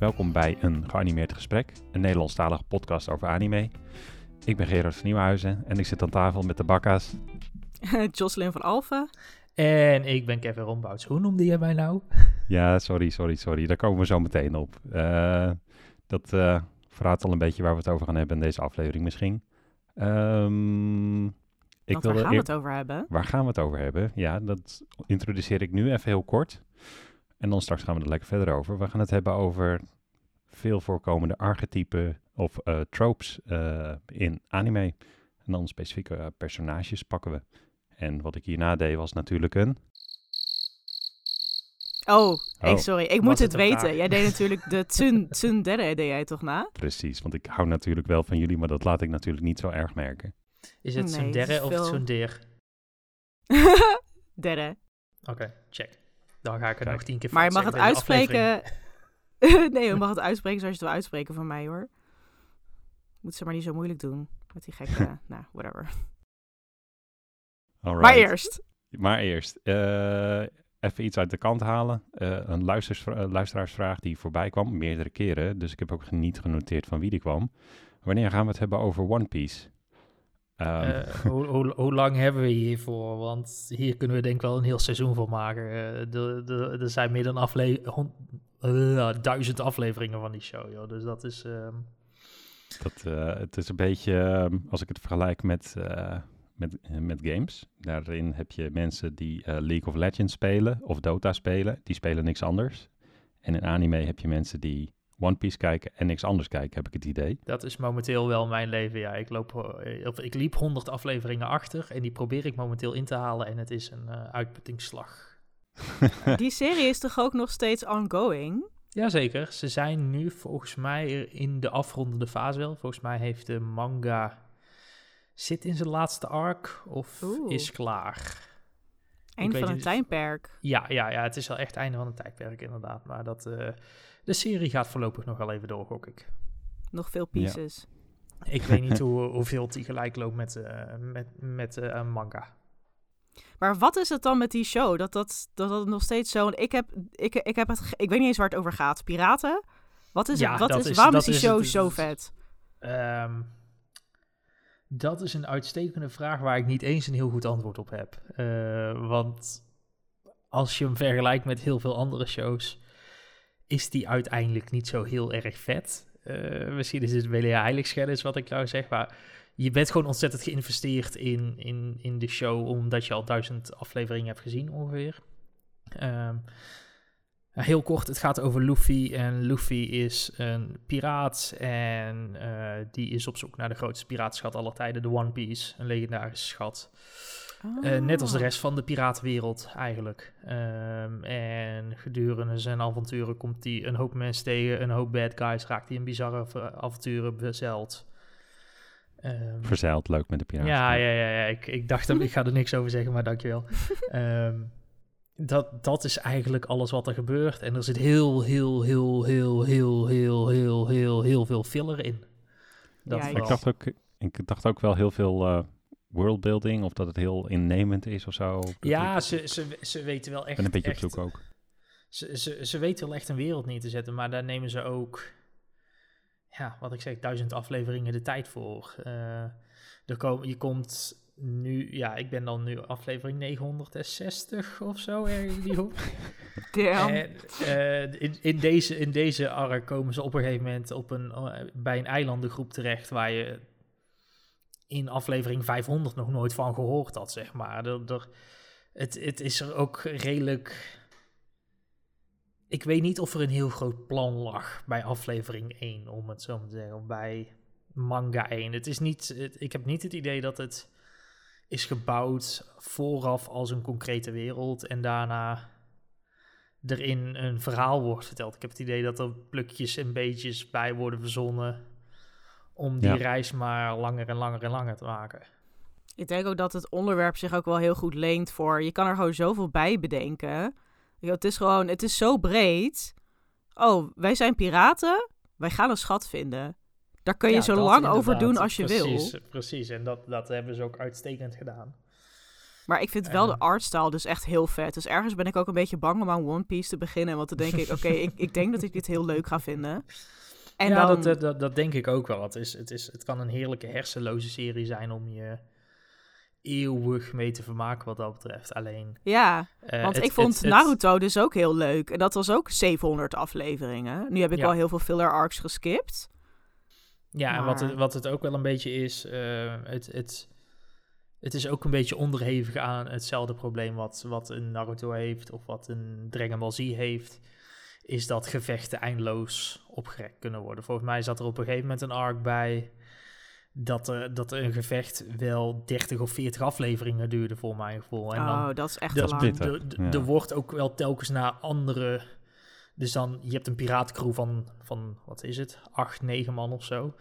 Welkom bij een geanimeerd gesprek, een Nederlandstalige podcast over anime. Ik ben Gerard van Nieuwhuizen en ik zit aan tafel met de bakka's. Jocelyn van Alphen. En ik ben Kevin Rombouts. Hoe noemde jij mij nou? Ja, sorry, sorry, sorry. Daar komen we zo meteen op. Uh, dat uh, verraadt al een beetje waar we het over gaan hebben in deze aflevering misschien. Um, ik waar gaan we het over hebben? Waar gaan we het over hebben? Ja, dat introduceer ik nu even heel kort. En dan straks gaan we er lekker verder over. We gaan het hebben over veel voorkomende archetypen of uh, tropes uh, in anime. En dan specifieke uh, personages pakken we. En wat ik hierna deed was natuurlijk een... Oh, oh. sorry. Ik moet het, het weten. Vraag? Jij deed natuurlijk de tsun, tsundere, deed jij toch na? Precies, want ik hou natuurlijk wel van jullie, maar dat laat ik natuurlijk niet zo erg merken. Is het nee, tsundere of veel... tsundeer? Dere. Oké, okay, check. Dan ga ik het nog tien keer Maar je mag het uitspreken... nee, je mag het uitspreken zoals je het wil uitspreken van mij, hoor. Moet ze maar niet zo moeilijk doen. Met die gekke... nou, whatever. Alright. Maar eerst. Maar eerst. Uh, even iets uit de kant halen. Uh, een luisteraarsvraag die voorbij kwam, meerdere keren. Dus ik heb ook niet genoteerd van wie die kwam. Wanneer gaan we het hebben over One Piece? Um. hoe, hoe, hoe, lang hebben we hiervoor? Want hier kunnen we denk ik wel een heel seizoen van maken. Uh, er zijn meer dan uh, duizend afleveringen van die show, joh. Dus dat is... Um... Dat, het is een beetje, ehm, als ik het vergelijk met, met, met games. Daarin heb je mensen die League of Legends spelen of Dota spelen. Die spelen niks anders. En in anime heb je mensen die One Piece kijken en niks anders kijken, heb ik het idee. Dat is momenteel wel mijn leven, ja. Ik, loop, eh, of ik liep 100 afleveringen achter en die probeer ik momenteel in te halen en het is een uh, uitputtingsslag. die serie is toch ook nog steeds ongoing? Jazeker, ze zijn nu volgens mij in de afrondende fase wel. Volgens mij heeft de manga zit in zijn laatste arc of is klaar. Einde van een tijdperk. Ja, ja, ja, het is wel echt einde van een tijdperk inderdaad. Maar dat, uh, de serie gaat voorlopig nog wel even door, gok ik. Nog veel pieces. Ik weet niet hoe, hoeveel die gelijk loopt met, uh, met, met uh, manga. Maar wat is het dan met die show? Dat dat, dat, dat nog steeds zo... Ik heb, ik, ik, heb het, ik weet niet eens waar het over gaat. Piraten? Wat is het? Wat is, waarom is die show zo vet? Um, dat is een uitstekende vraag waar ik niet eens een heel goed antwoord op heb. Uh, want als je hem vergelijkt met heel veel andere shows, is die uiteindelijk niet zo heel erg vet. Uh, misschien is het wel een heiligschennis wat ik nou zeg, maar je bent gewoon ontzettend geïnvesteerd in, in, in de show, omdat je al duizend afleveringen hebt gezien ongeveer. Uh, heel kort, het gaat over Luffy. En Luffy is een piraat. En uh, die is op zoek naar de grootste piraatschat aller tijden, de One Piece. Een legendarische schat. Uh, net als de rest van de piratenwereld eigenlijk. Um, en gedurende zijn avonturen komt hij een hoop mensen tegen, een hoop bad guys, raakt hij in bizarre avonturen bezeild. Um, Verzeild, leuk met de piraten. Ja, ja, ja, ja. Ik, ik dacht, ik ga er niks over zeggen, maar dankjewel. um, dat, dat is eigenlijk alles wat er gebeurt. En er zit heel, heel, heel, heel, heel, heel, heel, heel, heel veel filler in. Dat ja, ik, dacht ook, ik dacht ook wel heel veel uh, worldbuilding, of dat het heel innemend is of zo. Ja, ze, ze, ze weten wel echt... ben een beetje echt, op zoek ook. Ze, ze, ze weten wel echt een wereld neer te zetten, maar daar nemen ze ook... Ja, wat ik zeg, duizend afleveringen de tijd voor. Uh, er kom, je komt nu, ja, ik ben dan nu aflevering 960 of zo, ergens die hoek. En, uh, in, in, deze, in deze arc komen ze op een gegeven moment op een, uh, bij een eilandengroep terecht waar je in aflevering 500 nog nooit van gehoord had, zeg maar. Er, er, het, het is er ook redelijk... Ik weet niet of er een heel groot plan lag bij aflevering 1, om het zo te zeggen, bij manga 1. Het is niet, ik heb niet het idee dat het is gebouwd vooraf als een concrete wereld en daarna erin een verhaal wordt verteld. Ik heb het idee dat er plukjes en beetjes bij worden verzonnen om die reis maar langer en langer en langer te maken. Ik denk ook dat het onderwerp zich ook wel heel goed leent voor. Je kan er gewoon zoveel bij bedenken. Het is gewoon, het is zo breed. Oh, wij zijn piraten. Wij gaan een schat vinden. Daar kun je zo lang over doen als je precies, wil. Precies, en dat, dat hebben ze ook uitstekend gedaan. Maar ik vind wel de artstyle dus echt heel vet. Dus ergens ben ik ook een beetje bang om aan One Piece te beginnen. Want dan denk ik, oké, ik, ik denk dat ik dit heel leuk ga vinden. En ja, dan, dat, dat, dat, dat denk ik ook wel. Het, is, het, is, het kan een heerlijke hersenloze serie zijn om je eeuwig mee te vermaken wat dat betreft. Alleen... ja, eh, want het- ik vond het- het- Naruto dus ook heel leuk. En dat was ook 700 afleveringen. Nu heb ik Ja. wel heel veel filler arcs geskipt. Ja, en wat het, wat het ook wel een beetje is, eh, het, het, het is ook een beetje onderhevig aan hetzelfde probleem wat, wat een Naruto heeft of wat een Dragon Ball Z heeft, is dat gevechten eindeloos opgerekt kunnen worden. Volgens mij zat er op een gegeven moment een arc bij dat, er, dat een gevecht wel 30 of 40 afleveringen duurde, voor mijn gevoel. En dan, oh, dat is echt dat lang. er- Ja. Er wordt ook wel telkens naar andere. Dus dan, je hebt een piratencrew van, van, wat is het, acht, negen man of zo.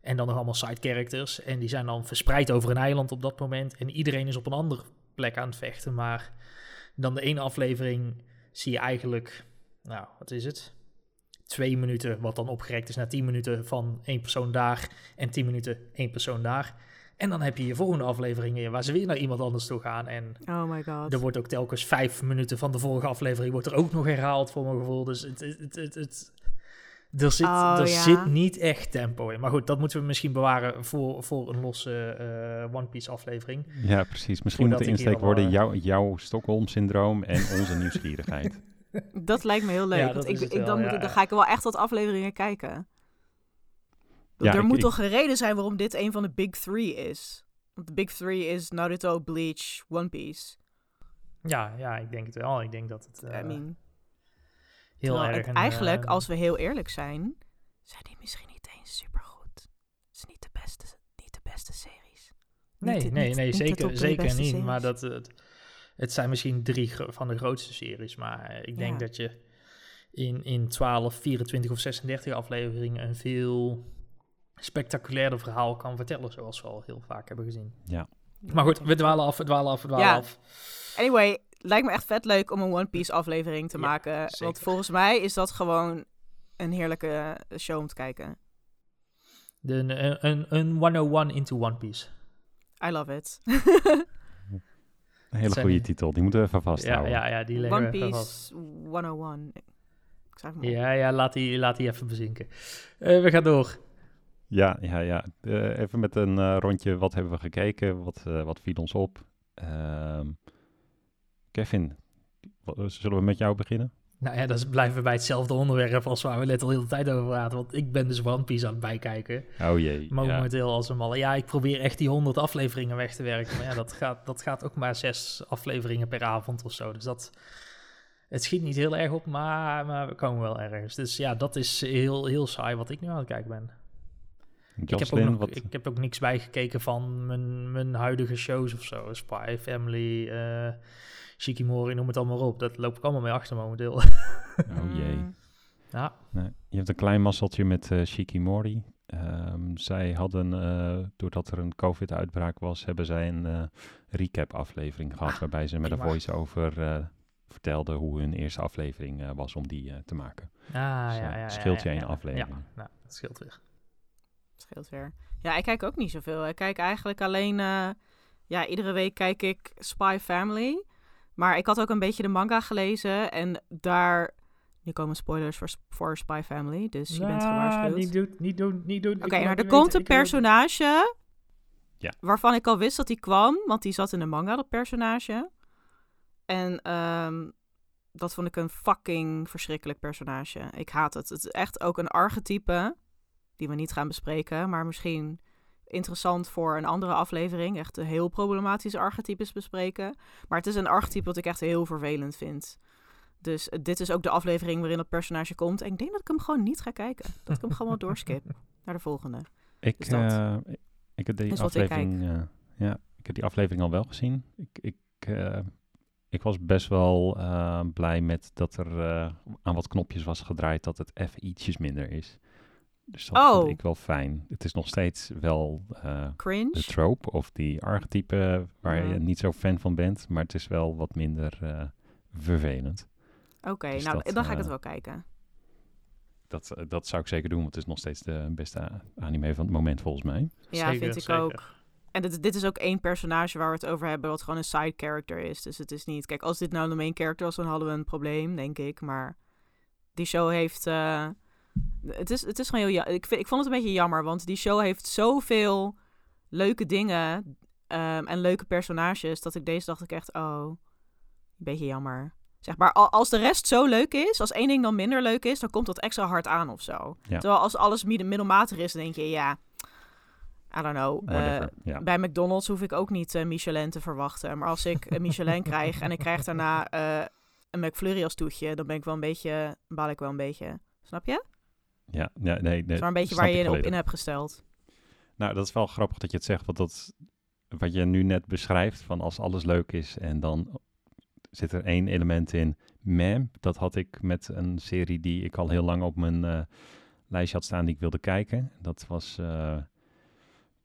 En dan nog allemaal side characters. En die zijn dan verspreid over een eiland op dat moment. En iedereen is op een andere plek aan het vechten. Maar dan de ene aflevering zie je eigenlijk, nou, wat is het? Twee minuten, wat dan opgerekt is naar tien minuten van één persoon daar. En tien minuten één persoon daar. En dan heb je je volgende aflevering weer, waar ze weer naar iemand anders toe gaan. En Oh my god. er wordt ook telkens vijf minuten van de vorige aflevering wordt er ook nog herhaald voor mijn gevoel. Dus het, het, het, het, het- er, zit, Oh, er ja. zit niet echt tempo in. Maar goed, dat moeten we misschien bewaren voor, voor een losse eh, One Piece aflevering. Ja, precies. Misschien Voordat moet de insteek worden eh, jouw, jouw Stockholm-syndroom en onze nieuwsgierigheid. Dat lijkt me heel leuk. Ja, want dat ik, wel, dan, moet ja, ik, dan ga ik wel echt wat afleveringen kijken. Ja, er ik- moet ik- toch een reden zijn waarom dit een van de big three is. Want de big three is Naruto, Bleach, One Piece. Ja, ja, ik denk het wel. Ik denk dat het eh, I mean, heel erg... eigenlijk, eh, als we heel eerlijk zijn, zijn die misschien niet eens supergoed. Het is niet de beste, niet de beste series. Nee, niet- nee, niet- nee, zeker, zeker niet. Maar dat, het, het zijn misschien drie van de grootste series. Maar ik denk Ja. dat je in, in 12, 24 of 36 afleveringen een veel spectaculairder verhaal kan vertellen. Zoals we al heel vaak hebben gezien. Ja. Maar goed, we dwalen af, we dwalen af, we dwalen Ja. af. Anyway, lijkt me echt vet leuk om een One Piece aflevering te Ja, maken. Want volgens mij is dat gewoon een heerlijke show om te kijken. De, een, een, een 101 into One Piece. I love it. Een hele goede die- titel. Die moeten we even Ja, vasthouden. ja, ja, die leggen One we even vast. Piece 101. Ik schrijf hem op. Ja, ja, laat die, laat die even bezinken. Eh, we gaan door. Ja, ja, ja. Eh, even met een eh, rondje. Wat hebben we gekeken? Wat, eh, wat viel ons op? Ehm, Kevin, wat- zullen we met jou beginnen? Nou ja, dan blijven we bij hetzelfde onderwerp als waar we net al heel de tijd over praten. Want ik ben dus One Piece aan het bijkijken. Oh jee. ja. Momenteel als een malle. Ja, ik probeer echt die 100 afleveringen weg te werken. Maar ja, dat gaat, dat gaat ook maar zes afleveringen per avond of zo. Dus dat... Het schiet niet heel erg op, maar, maar we komen wel ergens. Dus ja, dat is heel, heel saai wat ik nu aan het kijken ben. Ik heb, ook nog, ik heb ook niks bijgekeken van mijn, mijn huidige shows of zo. Spy Family, eh Shikimori, noem het allemaal op. Dat loop ik allemaal mee achter momenteel. oh jee. Mm. ja, Nee, je hebt een klein masseltje met eh Shikimori. Ehm, zij hadden, eh, doordat er een COVID-uitbraak was, hebben zij een eh, recap-aflevering gehad. Ah, waarbij ze met een voice-over eh vertelden hoe hun eerste aflevering eh, was om die eh, te maken. Ah, ja, Dus, ja, ja, ja, scheelt je ja, één ja. aflevering. Ja, nou, dat scheelt weer. Scheelt weer. Ja, ik kijk ook niet zoveel. Ik kijk eigenlijk alleen... eh, ja, iedere week kijk ik Spy Family. Maar ik had ook een beetje de manga gelezen. En daar... Nu komen spoilers voor, voor Spy Family. Dus je bent gewaarschuwd. Niet doen, niet doen, niet doen. Oké, maar er komt een personage... Ja. Waarvan ik al wist dat hij kwam. Want die zat in de manga, dat personage. En ehm, dat vond ik een fucking verschrikkelijk personage. Ik haat het. Het is echt ook een archetype... Die we niet gaan bespreken. Maar misschien interessant voor een andere aflevering. Echt een heel problematische archetypes bespreken. Maar het is een archetype wat ik echt heel vervelend vind. Dus eh, dit is ook de aflevering waarin dat personage komt. En ik denk dat ik hem gewoon niet ga kijken. Dat ik hem gewoon wel doorskip naar de volgende. Ik, Dus eh, ik heb die ik aflevering, eh, ja, ik heb die aflevering al wel gezien. Ik, ik, ik was best wel blij met dat er aan wat knopjes was gedraaid dat het even ietsjes minder is. Dus dat Oh. vond ik wel fijn. Het is nog steeds wel eh, de Cringe. trope of die archetype waar Ja. je niet zo fan van bent, maar het is wel wat minder eh, vervelend. Oké, Dus nou dat, dan ga ik eh, het wel kijken. Dat, eh, dat zou ik zeker doen, want het is nog steeds de beste anime van het moment volgens mij. Ja, Zeker, vind ik zeker. ook. en dit, dit is ook één personage waar we het over hebben, wat gewoon een side character is. Dus het is niet. Kijk, als dit nou de main character was, dan hadden we een probleem, denk ik. Maar die show heeft. eh, het, is, het is gewoon heel. ja- Ik, vind, ik vond het een beetje jammer, want die show heeft zoveel leuke dingen ehm, en leuke personages. Dat ik deze dacht ik echt, oh, een beetje jammer. Zeg maar, al- als de rest zo leuk is, als één ding dan minder leuk is, dan komt dat extra hard aan of zo. Ja. Terwijl als alles middelmatig is, dan denk je, ja, I don't know. eh, bij McDonald's hoef ik ook niet eh, Michelin te verwachten. Maar als ik een Michelin krijg en ik krijg daarna eh, een McFlurry als toetje, dan ben ik wel een beetje, baal ik wel een beetje. Snap je? Ja, ja, nee, nee. Dat is maar een beetje waar je op in hebt gesteld. Nou, dat is wel grappig dat je het zegt, want dat, wat je nu net beschrijft, van als alles leuk is en dan zit er één element in, meh, dat had ik met een serie die ik al heel lang op mijn eh, lijstje had staan die ik wilde kijken. Dat was, eh,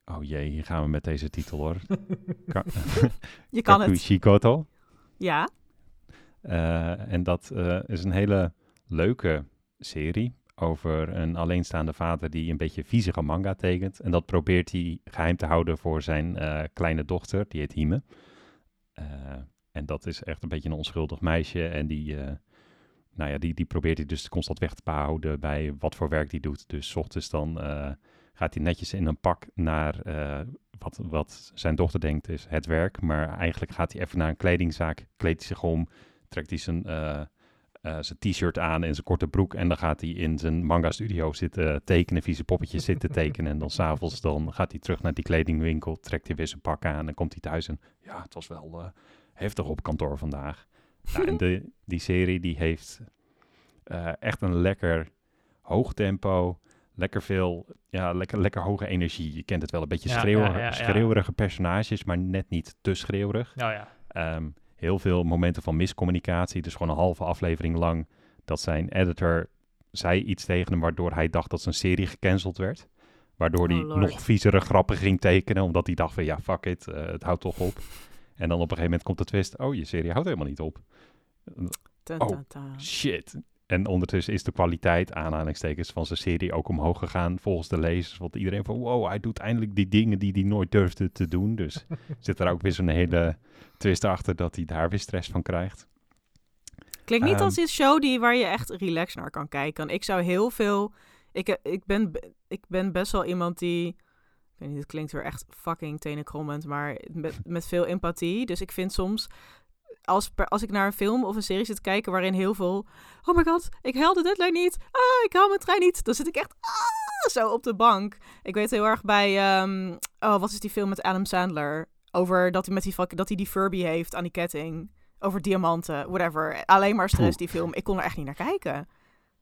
oh jee, hier gaan we met deze titel hoor. Ka- Je kan het. Kakushi Koto. Ja. Eh, en dat is een hele leuke serie over een alleenstaande vader die een beetje viezige manga tekent. En dat probeert hij geheim te houden voor zijn eh, kleine dochter, die heet Hime. Eh, en dat is echt een beetje een onschuldig meisje. En die, eh, nou ja, die, die probeert hij dus constant weg te houden bij wat voor werk hij doet. Dus ochtends dan gaat hij netjes in een pak naar wat, wat zijn dochter denkt is het werk. Maar eigenlijk gaat hij even naar een kledingzaak, kleedt hij zich om, trekt hij zijn, eh, zijn t-shirt aan en zijn korte broek. En dan gaat hij in zijn manga studio zitten tekenen, vieze poppetjes zitten tekenen. En dan s'avonds dan gaat hij terug naar die kledingwinkel, trekt hij weer zijn pak aan en komt hij thuis. En ja, het was wel eh, heftig op kantoor vandaag. Nou, en de, die serie die heeft eh, echt een lekker hoog tempo, lekker veel, ja, lekker, lekker hoge energie. Je kent het wel, een beetje Ja, schreeuwer- ja, ja, ja. schreeuwerige personages, maar net niet te schreeuwerig. Nou ja. Ehm, heel veel momenten van miscommunicatie. Dus gewoon een halve aflevering lang dat zijn editor zei iets tegen hem waardoor hij dacht dat zijn serie gecanceld werd. Waardoor Oh, hij Lord. nog viezere grappen ging tekenen, omdat hij dacht van ja, fuck it, eh, het houdt toch op. En dan op een gegeven moment komt de twist, oh, je serie houdt helemaal niet op. Ta, Oh. ta. Shit. En ondertussen is de kwaliteit, aanhalingstekens, van zijn serie ook omhoog gegaan volgens de lezers. Want iedereen van, wow, hij doet eindelijk die dingen die hij nooit durfde te doen. Dus zit er ook weer zo'n hele twist achter dat hij daar weer stress van krijgt. Klinkt niet Ehm. als een show die, waar je echt relaxed naar kan kijken. Want Ik zou heel veel... Ik, ik, ben, ik ben best wel iemand die... Ik weet niet, het klinkt weer echt fucking tenenkrommend, maar met, met veel empathie. Dus ik vind soms... Als, per- als ik naar een film of een serie zit te kijken waarin heel veel... Oh my god, ik haal de deadline niet. Ah, ik haal mijn trein niet. Dan zit ik echt ah, zo op de bank. Ik weet heel erg bij... ehm, oh, wat is die film met Adam Sandler? Over dat hij, met die, dat hij die Furby heeft aan die ketting over diamanten, whatever. Alleen maar stress, die film. Ik kon er echt niet naar kijken.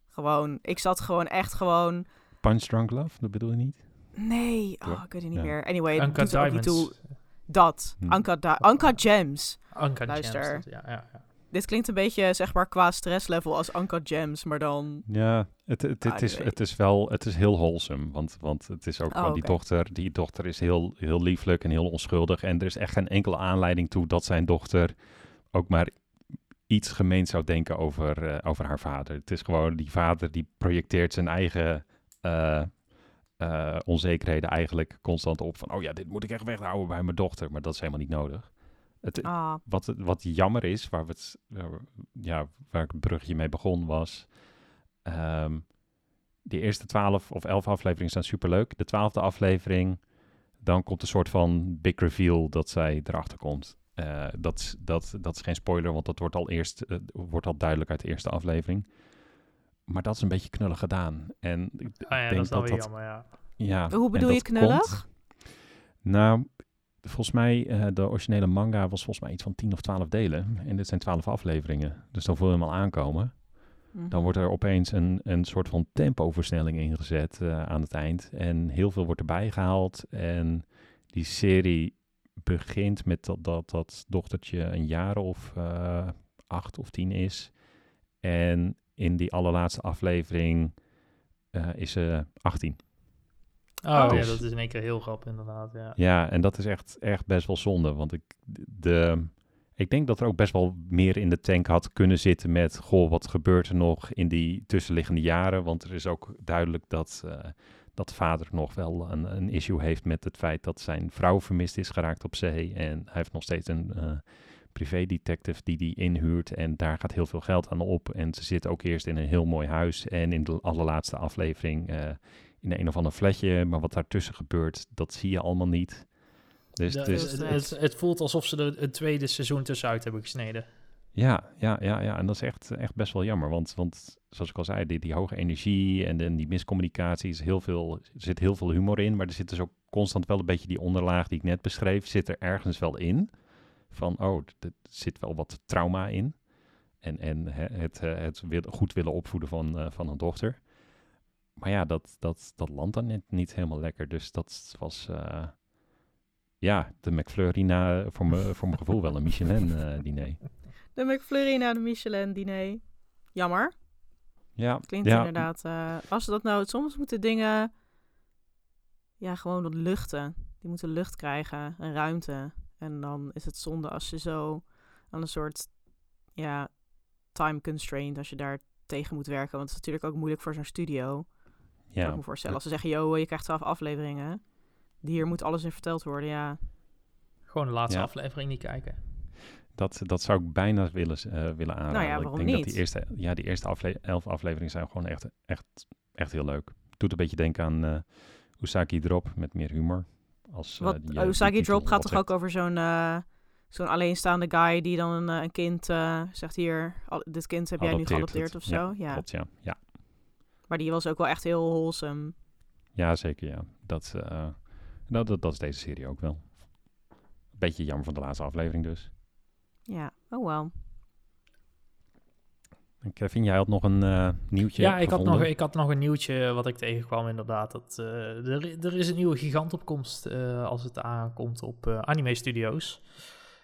Gewoon, ik zat gewoon echt gewoon... Punch Drunk Love, dat bedoel je niet? Nee, oh, ik weet het niet Ja. meer. Anyway, Uncut doet er ook niet Diamonds. toe. Dat, Hm. Uncut Gems. Uncut Luister. Gems, dat- ja, ja, ja. Dit klinkt een beetje, zeg maar, qua stresslevel als Uncut Gems, maar dan... Ja, het, het, het, Ah, is, het is wel, het is heel wholesome. Want, want het is ook Oh, gewoon die dochter. Die dochter is heel, heel lieflijk en heel onschuldig. En er is echt geen enkele aanleiding toe dat zijn dochter ook maar iets gemeens zou denken over, eh, over haar vader. Het is gewoon die vader die projecteert zijn eigen eh, eh, onzekerheden eigenlijk constant op. Van, oh ja, dit moet ik echt weghouden bij mijn dochter. Maar dat is helemaal niet nodig. Het, Ah, wat, wat jammer is, waar, we het, waar we- ja, waar ik het brugje mee begon, was... ehm die eerste twaalf of elf afleveringen zijn superleuk. De twaalfde aflevering, dan komt een soort van big reveal dat zij erachter komt. Eh, dat, is- dat, dat is geen spoiler, want dat wordt al, eerst, eh, wordt al duidelijk uit de eerste aflevering. Maar dat is een beetje knullig gedaan. En ik Ah ja, denk dat dat jammer, ja. ja, Hoe bedoel je knullig? komt- nou, volgens mij, eh, de originele manga was volgens mij iets van 10 of 12 delen. En dit zijn 12 afleveringen. Dus dan voel je hem al aankomen. mhm. Dan wordt er opeens een, een soort van tempoversnelling ingezet eh, aan het eind. En heel veel wordt erbij gehaald. En die serie begint met dat dat, dat dochtertje een jaar of eh, acht of tien is. En in die allerlaatste aflevering is ze 18. Oh, ja, dat is in één keer heel grappig inderdaad, ja. Ja, en dat is echt, echt best wel zonde. Want ik, de, ik denk dat er ook best wel meer in de tank had kunnen zitten met... Goh, wat gebeurt er nog in die tussenliggende jaren? Want er is ook duidelijk dat, eh, dat vader nog wel een, een issue heeft met het feit dat zijn vrouw vermist is geraakt op zee. En hij heeft nog steeds een uh, privé-detective die die inhuurt. En daar gaat heel veel geld aan op. En ze zit ook eerst in een heel mooi huis. En in de allerlaatste aflevering uh, in een of ander flatje. Maar wat daartussen gebeurt, dat zie je allemaal niet. Dus, de, dus het, het, het, voelt alsof ze er een tweede seizoen tussenuit hebben gesneden. Ja, ja, ja, ja. En dat is echt, echt best wel jammer. Want, want zoals ik al zei, die, die hoge energie en, die miscommunicatie is heel veel, er zit heel veel humor in. Maar er zit dus ook constant wel een beetje die onderlaag die ik net beschreef, zit er ergens wel in. Van, oh, er zit wel wat trauma in. En, en het, het goed willen opvoeden van, uh, van een dochter. Maar ja, dat, dat, dat landt dan net niet helemaal lekker. Dus dat was, uh, ja, de McFlurry na, voor, me, voor mijn gevoel wel een Michelin-diner. Uh, de McFlurry na de Michelin-diner. Jammer. Ja. Klinkt ja. inderdaad... Uh, als ze dat nou... Soms moeten dingen... Ja, gewoon luchten. Die moeten lucht krijgen en ruimte. En dan is het zonde als je zo aan een soort... Ja, time constraint... Als je daar tegen moet werken. Want het is natuurlijk ook moeilijk voor zo'n studio. Ja. Ik kan me voorstellen. Als ze zeggen, joh, je krijgt twaalf afleveringen. Hier moet alles in verteld worden, ja. Gewoon de laatste ja. aflevering niet kijken. Dat, dat zou ik bijna willen, uh, willen aanraden. Nou ja, waarom ik denk niet? dat die eerste, ja, die eerste afle elf afleveringen zijn gewoon echt, echt, echt heel leuk. Doet een beetje denken aan uh, Usagi Drop met meer humor. Als, uh, Wat, die, Usagi Drop gaat toch ook over zo'n zo'n alleenstaande guy die dan een, een kind zegt hier, al, dit kind heb jij nu geadopteerd of zo. Ja, ja. Klopt, ja. ja. Maar die was ook wel echt heel wholesome. Ja, zeker ja. Dat, dat, dat, dat is deze serie ook wel. Beetje jammer van de laatste aflevering dus. Ja, oh wel. Kevin, jij had nog een uh, nieuwtje. Ja, ik had, nog, ik had nog een nieuwtje wat ik tegenkwam inderdaad. Dat, uh, er, er is een nieuwe gigantopkomst uh, als het aankomt op anime studio's.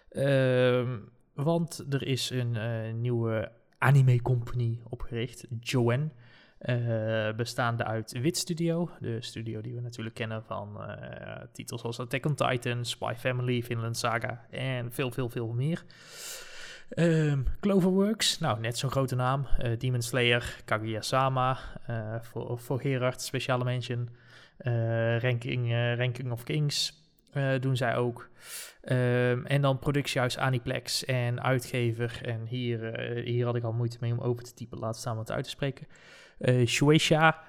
Ehm, want er is een nieuwe anime company opgericht, Joanne. Uh, bestaande uit Wit Studio, de studio die we natuurlijk kennen van uh, titels als Attack on Titan, Spy Family, Finland Saga en veel, veel, veel meer. Um, Cloverworks, nou net zo'n grote naam. Uh, Demon Slayer, Kaguya-sama, voor, voor Gerard, speciale mention. ranking, ranking of Kings doen zij ook. Um, en dan productiehuis Aniplex en uitgever. En hier, hier had ik al moeite mee om over te typen, laat staan wat uit te spreken. Uh, Shueisha,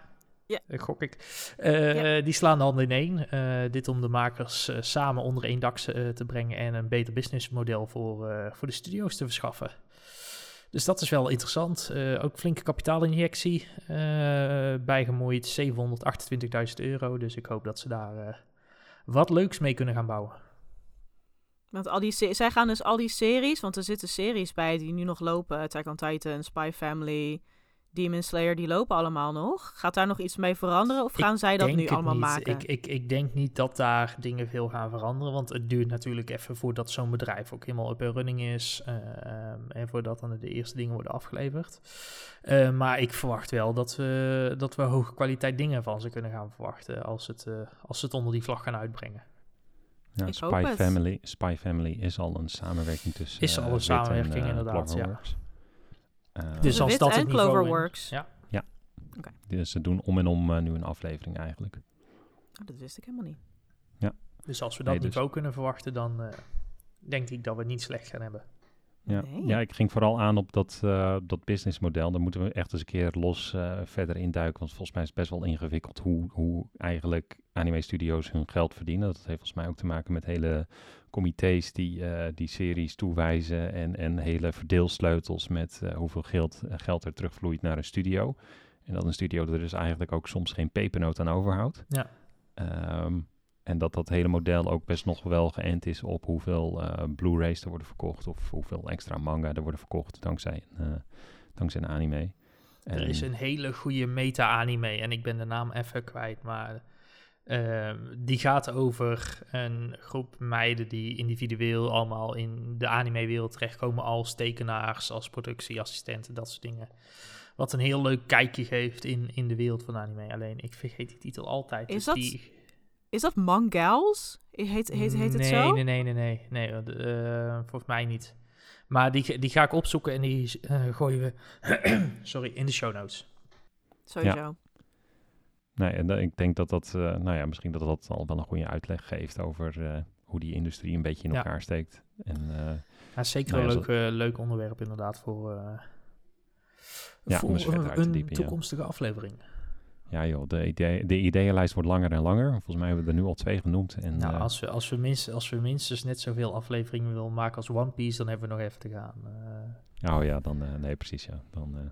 ja. gok ik. Ja. Die slaan de handen in één. Uh, dit om de makers samen onder één dak te brengen en een beter businessmodel voor, voor de studio's te verschaffen. Dus dat is wel interessant. ook flinke kapitaalinjectie bijgemoeid, 728.000 euro. Dus ik hoop dat ze daar wat leuks mee kunnen gaan bouwen. Want al die zij gaan dus al die series, want er zitten series bij die nu nog lopen. Attack on Titan, Spy Family, Demon Slayer, die lopen allemaal nog. Gaat daar nog iets mee veranderen of gaan ik zij dat nu allemaal niet. maken? Ik, ik, ik denk niet dat daar dingen veel gaan veranderen, want het duurt natuurlijk even voordat zo'n bedrijf ook helemaal up en running is uh, en voordat dan de eerste dingen worden afgeleverd. Uh, maar ik verwacht wel dat we, dat we hoge kwaliteit dingen van ze kunnen gaan verwachten als, het, uh, als ze het onder die vlag gaan uitbrengen. Ja, Spy, Family, Spy Family is al een samenwerking tussen. Is al een samenwerking, en, inderdaad. Ja. Uh, dus als dat en Cloverworks. Ja. ja. Okay. Dus ze doen om en om uh, nu een aflevering eigenlijk. Oh, dat wist ik helemaal niet. Ja. Dus als we dat nee, niveau dus... kunnen verwachten, dan uh, denk ik dat we het niet slecht gaan hebben. Ja, nee. ja ik ging vooral aan op dat, uh, dat businessmodel. Daar moeten we echt eens een keer los uh, verder induiken. Want volgens mij is het best wel ingewikkeld hoe, hoe eigenlijk anime-studio's hun geld verdienen. Dat heeft volgens mij ook te maken met hele comité's die uh, die series toewijzen. En, en hele verdeelsleutels met hoeveel geld, geld er terugvloeit naar een studio. En dat een studio er dus eigenlijk ook soms geen pepernoot aan overhoudt. Ja. Um, en dat dat hele model ook best nog wel geënt is op hoeveel uh, Blu-rays er worden verkocht. Of hoeveel extra manga er worden verkocht dankzij, dankzij een anime. En er is een hele goede meta-anime. En ik ben de naam even kwijt. Maar uh, die gaat over een groep meiden die individueel allemaal in de anime-wereld terechtkomen. Als tekenaars, als productieassistenten, dat soort dingen. Wat een heel leuk kijkje geeft in, in de wereld van anime. Alleen ik vergeet die titel altijd. Is dus dat... die, is dat Mangals? Heet, heet, heet het nee, zo? Nee, nee, nee, nee. nee uh, volgens mij niet. Maar die, die ga ik opzoeken en die uh, gooien we sorry, in de show notes. Sowieso. Ja. Nee, en ik denk dat dat, eh, nou ja, misschien dat dat al wel een goede uitleg geeft over eh, hoe die industrie een beetje in Ja. elkaar steekt. En eh, Ja, zeker Nou een leuk, leuk onderwerp inderdaad voor, Ja, voor een, een diepen, ja. toekomstige aflevering. ja joh, de, idee, de ideeënlijst wordt langer en langer. Volgens mij hebben we er nu al twee genoemd. En, nou, als, we, als, we minst, als we minstens net zoveel afleveringen willen maken als One Piece, dan hebben we nog even te gaan. Oh ja, dan, nee precies ja. Dan,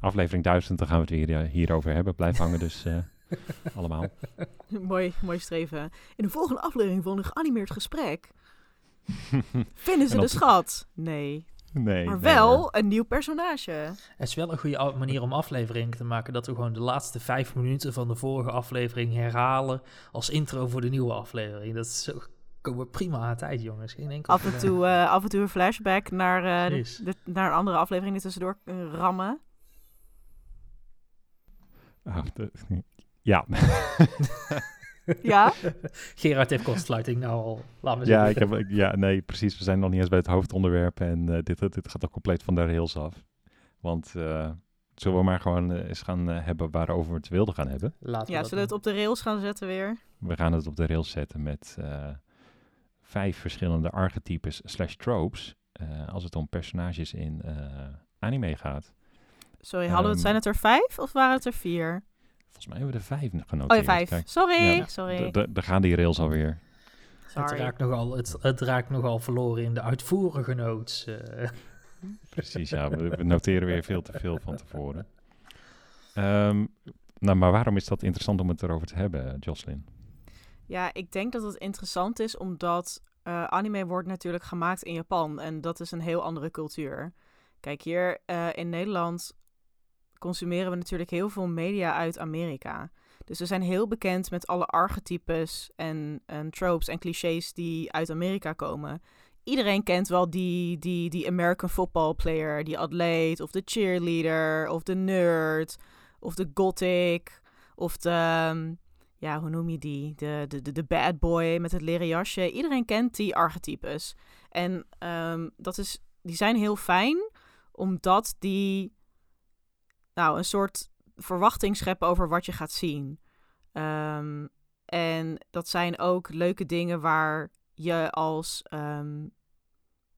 aflevering 1000, dan gaan we het weer eh, hierover hebben. Blijf hangen dus eh, allemaal. mooi, mooi streven. In de volgende aflevering van een geanimeerd gesprek vinden ze de schat. Nee, nee. maar nee, wel een nieuw personage. Het is wel een goede manier om afleveringen te maken. Dat we gewoon de laatste vijf minuten van de vorige aflevering herhalen als intro voor de nieuwe aflevering. Dat is zo, komen we prima aan tijd, jongens. Geen enkel Af en toe, eh, af en toe een flashback naar, eh, de- Precies. de- naar een andere aflevering die tussendoor rammen. De- ja. Ja, Gerard heeft kortsluiting nou al. Laat me ja, zeggen. ik heb, ik- ja, nee, precies. We zijn nog niet eens bij het hoofdonderwerp en eh, dit, dit gaat ook compleet van de rails af. Want eh, zullen we maar gewoon eh, eens gaan eh, hebben waarover we het wilden gaan hebben. Laten we ja dat zullen we het op de rails gaan zetten weer? We gaan het op de rails zetten met eh, vijf verschillende archetypes slash tropes eh, als het om personages in eh, anime gaat. Sorry, hadden we het, Ehm, zijn het er vijf of waren het er vier? Volgens mij hebben we er vijf genoteerd. Oh ja, vijf. Kijk, Sorry, Ja. sorry. daar gaan die rails alweer. Het sorry. raakt, nogal, het, het raakt nogal verloren in de uitvoerige notes. eh. Precies, ja. We, we noteren weer veel te veel van tevoren. Ehm, nou, maar waarom is dat interessant om het erover te hebben, Jocelyn? Ja, ik denk dat het interessant is omdat eh, anime wordt natuurlijk gemaakt in Japan en dat is een heel andere cultuur. Kijk, hier eh, in Nederland consumeren we natuurlijk heel veel media uit Amerika. Dus we zijn heel bekend met alle archetypes en, en tropes en clichés die uit Amerika komen. Iedereen kent wel die, die, die American football player, die atleet, of de cheerleader, of de nerd, of de gothic, of de, ehm, ja, hoe noem je die? De, de, de, de bad boy met het leren jasje. Iedereen kent die archetypes. En ehm, dat is, die zijn heel fijn, omdat die nou, een soort verwachting scheppen over wat je gaat zien. Ehm, en dat zijn ook leuke dingen waar je als, ehm,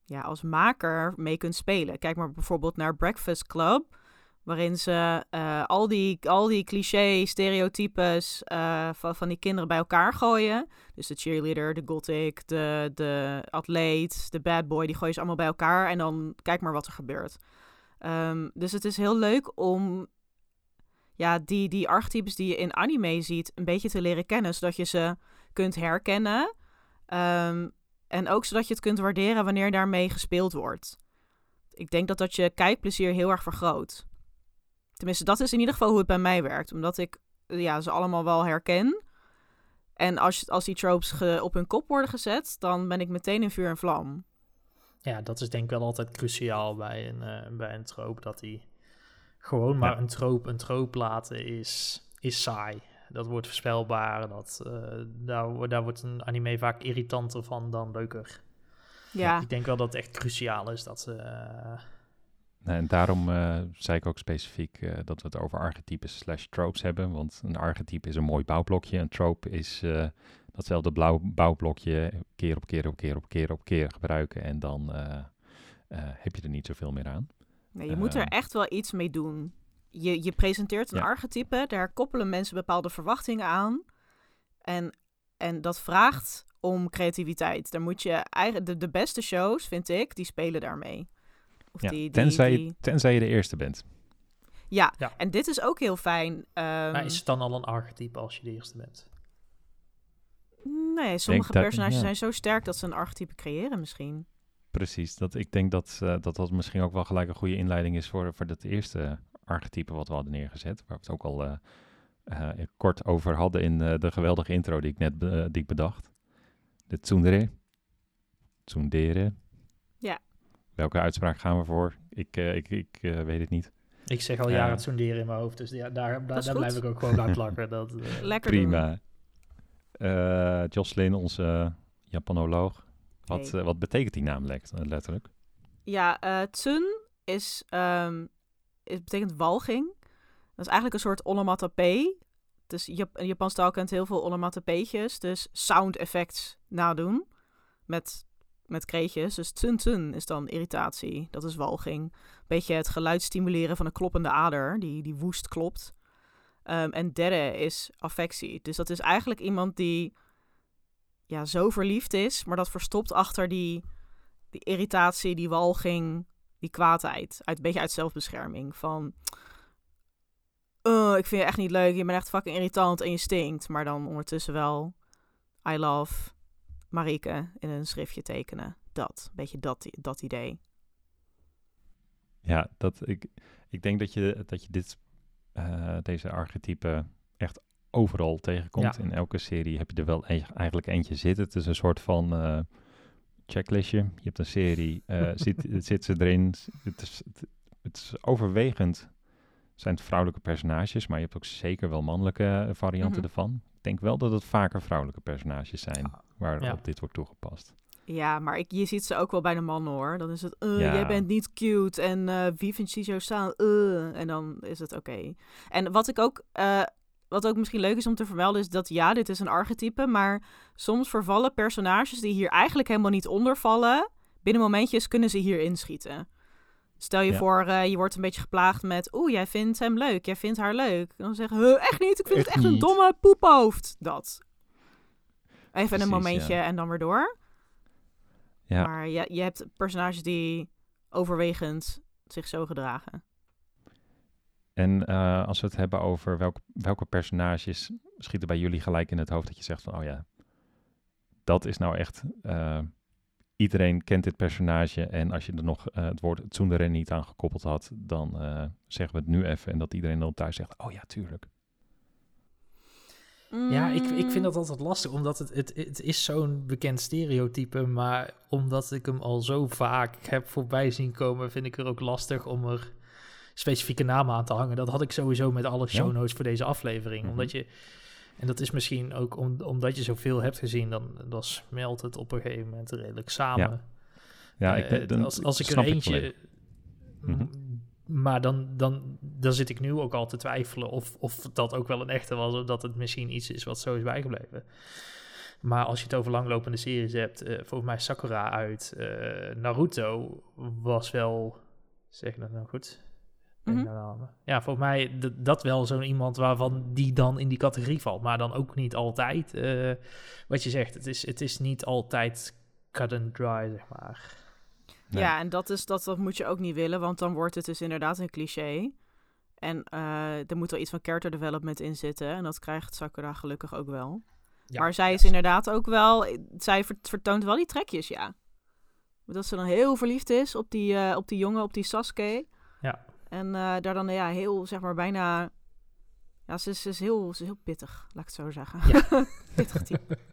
ja, als maker mee kunt spelen. Kijk maar bijvoorbeeld naar Breakfast Club waarin ze eh, al, die, al die cliché stereotypes eh, van, van die kinderen bij elkaar gooien. Dus de cheerleader, de gothic, de, de atleet, de bad boy, die gooien ze allemaal bij elkaar en dan kijk maar wat er gebeurt. Ehm, dus het is heel leuk om ja, die, die archetypes die je in anime ziet een beetje te leren kennen, zodat je ze kunt herkennen. Ehm, en ook zodat je het kunt waarderen wanneer daarmee gespeeld wordt. Ik denk dat dat je kijkplezier heel erg vergroot. Tenminste, dat is in ieder geval hoe het bij mij werkt. Omdat ik eh, ja, ze allemaal wel herken. En als, als die tropes op hun kop worden gezet, dan ben ik meteen in vuur en vlam. Ja, dat is denk ik wel altijd cruciaal bij een, eh, bij een troop. Dat die gewoon maar Ja. een troop een troop laten is, is saai. Dat wordt voorspelbaar. Dat, eh, daar, daar wordt een anime vaak irritanter van dan leuker. Ja, Ik denk wel dat het echt cruciaal is dat ze... eh, Nou, en daarom eh, zei ik ook specifiek eh, dat we het over archetypes slash tropes hebben. Want een archetype is een mooi bouwblokje. Een trope is eh, datzelfde blauw bouwblokje keer op keer op keer op keer op keer gebruiken. En dan eh, eh, heb je er niet zoveel meer aan. nee, je moet er Ehm. echt wel iets mee doen. Je, je presenteert een Ja. archetype, daar koppelen mensen bepaalde verwachtingen aan. En, en dat vraagt om creativiteit. Daar moet je eigen, de, de beste shows, vind ik, die spelen daarmee. Of Ja, die, die, tenzij, die- Je, tenzij je de eerste bent. Ja, Ja. en dit is ook heel fijn. Ehm, maar is het dan al een archetype als je de eerste bent? Nee, sommige dat- personages ja. zijn zo sterk dat ze een archetype creëren misschien. Precies. Dat, ik denk dat, eh, dat dat misschien ook wel gelijk een goede inleiding is voor, voor dat eerste archetype wat we hadden neergezet. Waar we het ook al eh, eh, kort over hadden in eh, de geweldige intro die ik net die ik bedacht. De tsundere. Tsundere. Ja. Welke uitspraak gaan we voor? Ik, eh, ik, ik eh, weet het niet. Ik zeg al Ja. jaren het sonderen in mijn hoofd, dus ja, daar, daar, blijf ik ook gewoon bij plakken. Dat, Lekker doen. Eh Jocelyn, onze Japanoloog. Wat, Hey. eh, wat betekent die naam letterlijk? Ja, eh tsun is, ehm, is, betekent walging. Dat is eigenlijk een soort onomatopee. Dus Jap Japans taal kent heel veel onomatopeetjes. Dus sound effects nadoen. Met, met kreetjes. Dus tsun tsun is dan irritatie. Dat is walging. Beetje het geluid stimuleren van een kloppende ader. Die, die woest klopt. Ehm, en derde is affectie. Dus dat is eigenlijk iemand die ja, zo verliefd is. Maar dat verstopt achter die, die irritatie, die walging, die kwaadheid. Uit, een beetje uit zelfbescherming. Van "Uh, ik vind je echt niet leuk, je bent echt fucking irritant en je stinkt. Maar dan ondertussen wel I love Marieke in een schriftje tekenen. Dat, beetje dat, dat idee. Ja, dat, ik, ik denk dat je, dat je dit, eh, deze archetypen echt overal tegenkomt. Ja. In elke serie heb je er wel e- eigenlijk eentje zitten. Het is een soort van eh, checklistje. Je hebt een serie, eh, zit, zit ze erin. Het is, het, het is overwegend zijn het vrouwelijke personages, maar je hebt ook zeker wel mannelijke varianten Mhm. ervan. Ik denk wel dat het vaker vrouwelijke personages zijn waarop Ja. dit wordt toegepast. Ja, maar ik, je ziet ze ook wel bij de mannen hoor. Dan is het, eh, Ja. jij bent niet cute en eh, wie vindt je zo staan? Eh, en dan is het oké. En wat ik ook, wat ook misschien leuk is om te vermelden, is dat ja, dit is een archetype, maar soms vervallen personages die hier eigenlijk helemaal niet onder vallen, binnen momentjes kunnen ze hier inschieten. Stel je Ja. voor, je wordt een beetje geplaagd met, oeh, jij vindt hem leuk, jij vindt haar leuk. Dan zeggen, huh, echt niet, ik vind het Echt een domme poephoofd. Dat. Even Precies, een momentje ja. en dan weer door. Ja, Maar je, je hebt personages die overwegend zich zo gedragen. en eh, als we het hebben over welke, welke personages schieten bij jullie gelijk in het hoofd dat je zegt van, oh ja, dat is nou echt, eh, iedereen kent dit personage en als je er nog eh, het woord tsundere niet aan gekoppeld had, dan zeggen we het nu even en dat iedereen dan thuis zegt, oh ja, tuurlijk. Ja, ik, ik Mm. vind dat altijd lastig, omdat het, het, het is zo'n bekend stereotype, maar omdat ik hem al zo vaak heb voorbij zien komen, vind ik er ook lastig om er specifieke namen aan te hangen. Dat had ik sowieso met alle show notes voor deze aflevering, Mhm. omdat je, en dat is misschien ook om, omdat je zoveel hebt gezien, dan, dan smelt het op een gegeven moment redelijk samen. Ja, ik, Eh, dan als, als ik er eentje. Maar dan, dan, dan zit ik nu ook al te twijfelen of, of dat ook wel een echte was, of dat het misschien iets is wat zo is bijgebleven. Maar als je het over langlopende series hebt, eh, volgens mij Sakura uit eh, Naruto was wel. Zeg ik dat nou goed? Mhm. nou? Ja, volgens mij dat wel zo'n iemand waarvan die dan in die categorie valt. Maar dan ook niet altijd. eh, wat je zegt, het is, het is niet altijd cut and dry, zeg maar. Nee. Ja, en dat, is, dat, dat moet je ook niet willen, want dan wordt het dus inderdaad een cliché. En eh, er moet wel iets van character development in zitten. En dat krijgt Sakura gelukkig ook wel. Ja, maar zij is inderdaad ook wel... Zij ver- vertoont wel die trekjes, ja. Dat ze dan heel verliefd is op die, eh, op die jongen, op die Sasuke. Ja. En eh, daar dan ja, heel, zeg maar, bijna... Ja, ze is, ze is, heel, ze is heel pittig, laat ik het zo zeggen. Ja. pittig type.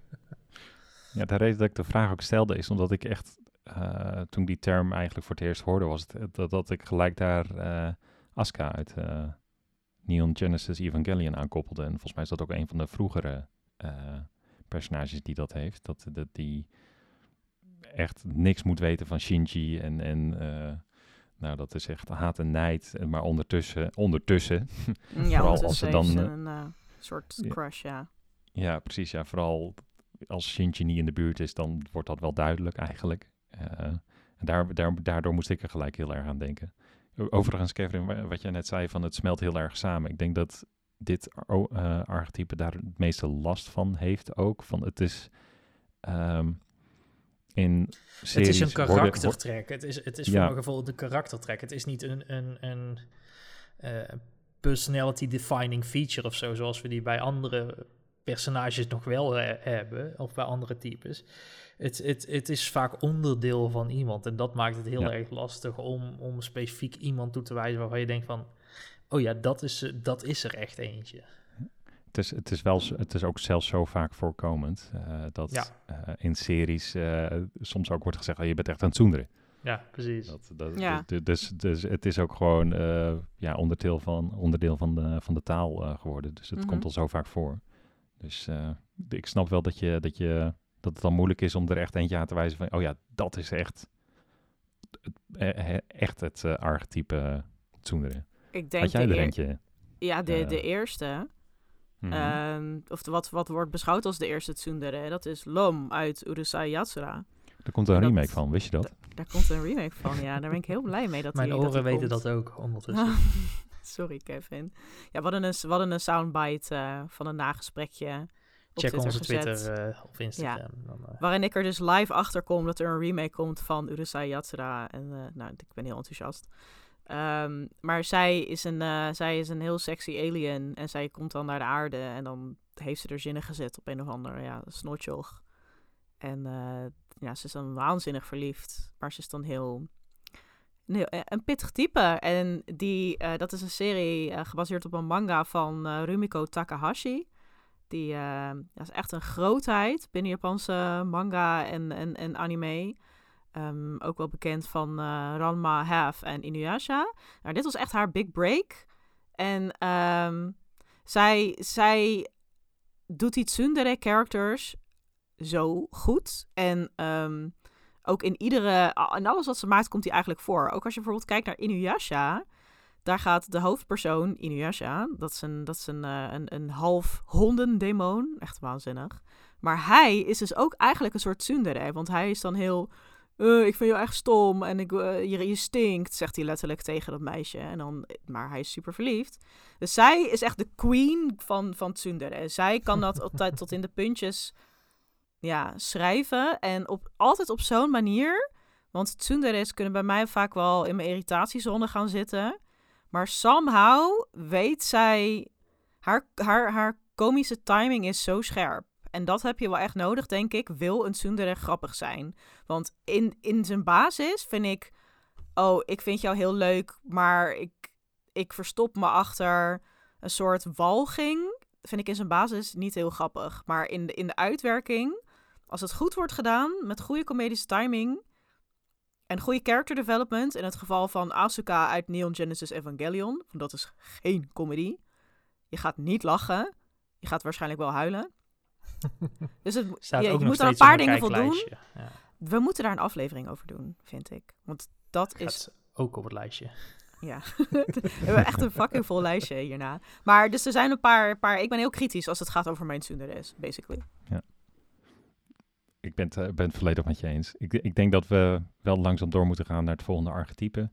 Ja, de reden dat ik de vraag ook stelde is omdat ik echt, eh, toen ik die term eigenlijk voor het eerst hoorde, was het dat, dat ik gelijk daar eh Asuka uit eh, Neon Genesis Evangelion aankoppelde. En volgens mij is dat ook een van de vroegere personages die dat heeft. Dat, dat die echt niks moet weten van Shinji en, en nou, dat is echt haat en nijd. Maar ondertussen, ondertussen Ja, Vooral als ze dan, een soort ja. crush, ja. Ja, precies. Ja, vooral als Shinji niet in de buurt is, dan wordt dat wel duidelijk eigenlijk. Eh, en daar, daar, daardoor moest ik er gelijk heel erg aan denken. Overigens, Kevin, wa- wat jij net zei, van het smelt heel erg samen. Ik denk dat dit eh, archetype daar het meeste last van heeft ook. Van het is ehm, in series... Het is een karaktertrek. Het is, het is voor mijn gevoel de karaktertrek. Het is niet een, een, een eh, personality defining feature of zo, zoals we die bij andere personages nog wel eh, hebben, of bij andere types. Het, het, het is vaak onderdeel van iemand en dat maakt het heel Ja. erg lastig om, om specifiek iemand toe te wijzen waarvan je denkt van, oh ja, dat is, dat is er echt eentje. Het is, het, is wel, het is ook zelfs zo vaak voorkomend eh, dat Ja. eh, in series eh, soms ook wordt gezegd, oh, je bent echt aan het zoenderen. Ja, precies. Dat, dat, Ja. du- Dus, dus het is ook gewoon eh, ja, onderdeel van, onderdeel van, de, van de taal eh, geworden. Dus het Mhm. komt al zo vaak voor. Dus eh, ik snap wel dat, je, dat, je, dat het dan moeilijk is om er echt eentje aan te wijzen van... oh ja, dat is echt het, eh, echt het eh, archetype Tsundere. Ik denk Had jij de er eentje? Ja, de, de eerste. Mhm. Ehm, of de- wat, wat wordt beschouwd als de eerste tsundere. Dat is Lom uit Urusei Yatsura. er komt een dat- remake van, wist je dat? Daar komt een remake van, ja. Daar ben ik heel blij mee dat Mijn die, oren weten komt. dat ook ondertussen. Sorry, Kevin. Ja, we hadden een, we hadden een soundbite eh, van een nagesprekje op Check Twitter onze gezet. Twitter eh, of Instagram. Dan, eh, Waarin ik er dus live achter kom dat er een remake komt van Urusei Yatsura. En nou, ik ben heel enthousiast. Ehm, maar zij is, een, zij is een heel sexy alien. En zij komt dan naar de aarde. En dan heeft ze er zinnen gezet op een of ander ja, snotjoch. En ja, ze is dan waanzinnig verliefd. Maar ze is dan heel... Eh, een pittig type. En die, eh, dat is een serie eh, gebaseerd op een manga van Rumiko Takahashi. Die is echt een grootheid binnen Japanse manga en, en, anime. Ehm, ook wel bekend van Ranma Half en Inuyasha. Nou, dit was echt haar big break. En ehm, zij, zij doet die tsundere characters zo goed. En ehm, ook in iedere... In alles wat ze maakt komt hij eigenlijk voor. Ook als je bijvoorbeeld kijkt naar Inuyasha... Daar gaat de hoofdpersoon, Inuyasha, dat is een, dat is een, eh, een, een half hondendemon. Echt waanzinnig. Maar hij is dus ook eigenlijk een soort tsundere. Want hij is dan heel... "Eh, ik vind je echt stom en ik, eh, je, je stinkt, zegt hij letterlijk tegen dat meisje. En dan, maar hij is super verliefd. Dus zij is echt de queen van, van tsundere. Zij kan dat altijd tot in de puntjes ja, schrijven. En op, altijd op zo'n manier. Want tsunderes kunnen bij mij vaak wel in mijn irritatiezone gaan zitten. Maar somehow weet zij... Haar, haar, haar komische timing is zo scherp. En dat heb je wel echt nodig, denk ik. Wil een tsundere grappig zijn. Want in, in zijn basis vind ik... Oh, ik vind jou heel leuk, maar ik, ik verstop me achter een soort walging. Vind ik in zijn basis niet heel grappig. Maar in de, in de uitwerking, als het goed wordt gedaan, met goede comedische timing en goede character development, in het geval van Asuka uit Neon Genesis Evangelion, want dat is geen comedy. Je gaat niet lachen. Je gaat waarschijnlijk wel huilen. Dus het, staat je, ook je nog moet aan een paar dingen voldoen. Ja, We moeten daar een aflevering over doen, vind ik. Want dat is gaat ook op het lijstje. ja, we hebben echt een fucking vol lijstje hierna. Maar dus er zijn een paar, paar... Ik ben heel kritisch als het gaat over mijn tsundere basically. Ik ben het, eh, ben het volledig met je eens. Ik, ik denk dat we wel langzaam door moeten gaan naar het volgende archetype.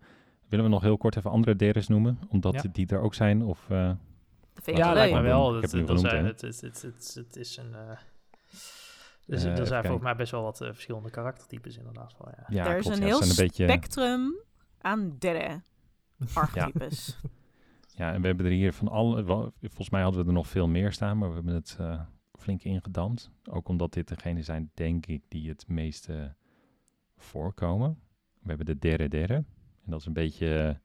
Willen we nog heel kort even andere deres noemen? Omdat Ja. die er ook zijn? Of, eh, Dat vind ik Ja, lijkt me wel. Ik Dat, heb het genoemd, zijn- het, is- het, het, het is een... eh, dus, er zijn volgens mij best wel wat verschillende karaktertypes inderdaad. Wel, ja. ja, er is klopt, een heel beetje, spectrum aan derde archetypes. Ja, en we hebben er hier van alle... wel, Volgens mij hadden we er nog veel meer staan, maar we hebben het eh, flink ingedamd. Ook omdat dit degene zijn, denk ik, die het meeste voorkomen. We hebben de derde derde. En dat is een beetje eh,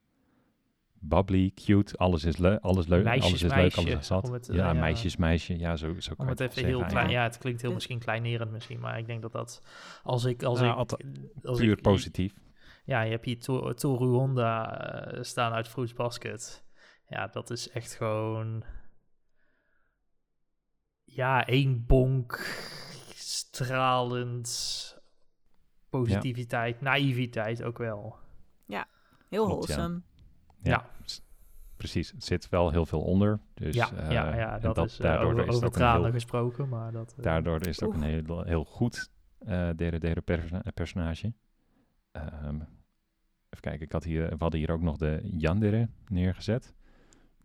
bubbly, cute. Alles is, leuk, alles leuk, alles is leuk, alles is zat. het, eh, ja, ja. meisjes, meisje. Ja, zo, zo kan het even heel zeggen klein... eigenlijk. Ja, het klinkt heel misschien kleinerend misschien, maar ik denk dat dat... Als ik... Als Nou, ik als Puur ik, positief. Ja, je hebt hier To- Toru Honda eh, staan uit Fruits Basket. Ja, dat is echt gewoon... Ja, één bonk, stralend, positiviteit, naïviteit ook wel. Heel ja. wholesome. Ja, Ja. precies. Het zit wel heel veel onder. Dus, ja, eh, ja, ja, en dat, is eh, daardoor over, is over tranen heel, gesproken, maar dat... eh, daardoor is het ook een heel, heel goed eh derde, derde perso- personage. Ehm, even kijken, ik had hier, we hadden hier ook nog de Yandere neergezet.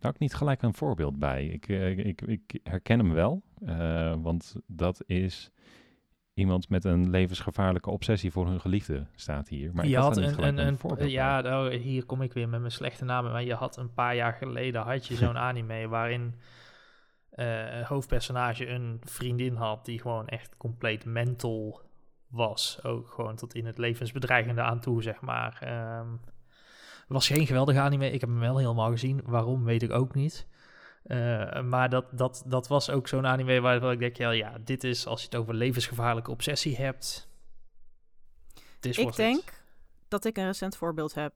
Daar ik niet gelijk een voorbeeld bij. Ik, eh, ik, ik herken hem wel, eh, want dat is iemand met een levensgevaarlijke obsessie voor hun geliefde, staat hier. Maar je had een, een, een, voorbeeld ja, nou, hier kom ik weer met mijn slechte namen, maar je had een paar jaar geleden had je zo'n anime waarin een hoofdpersonage een vriendin had die gewoon echt compleet mental was, ook gewoon tot in het levensbedreigende aan toe, zeg maar. Ehm, was geen geweldige anime, ik heb hem wel helemaal gezien, waarom weet ik ook niet. Eh, maar dat, dat, dat was ook zo'n anime waarvan ik denk, ja, ja, dit is als je het over levensgevaarlijke obsessie hebt. This Ik denk dat ik een recent voorbeeld heb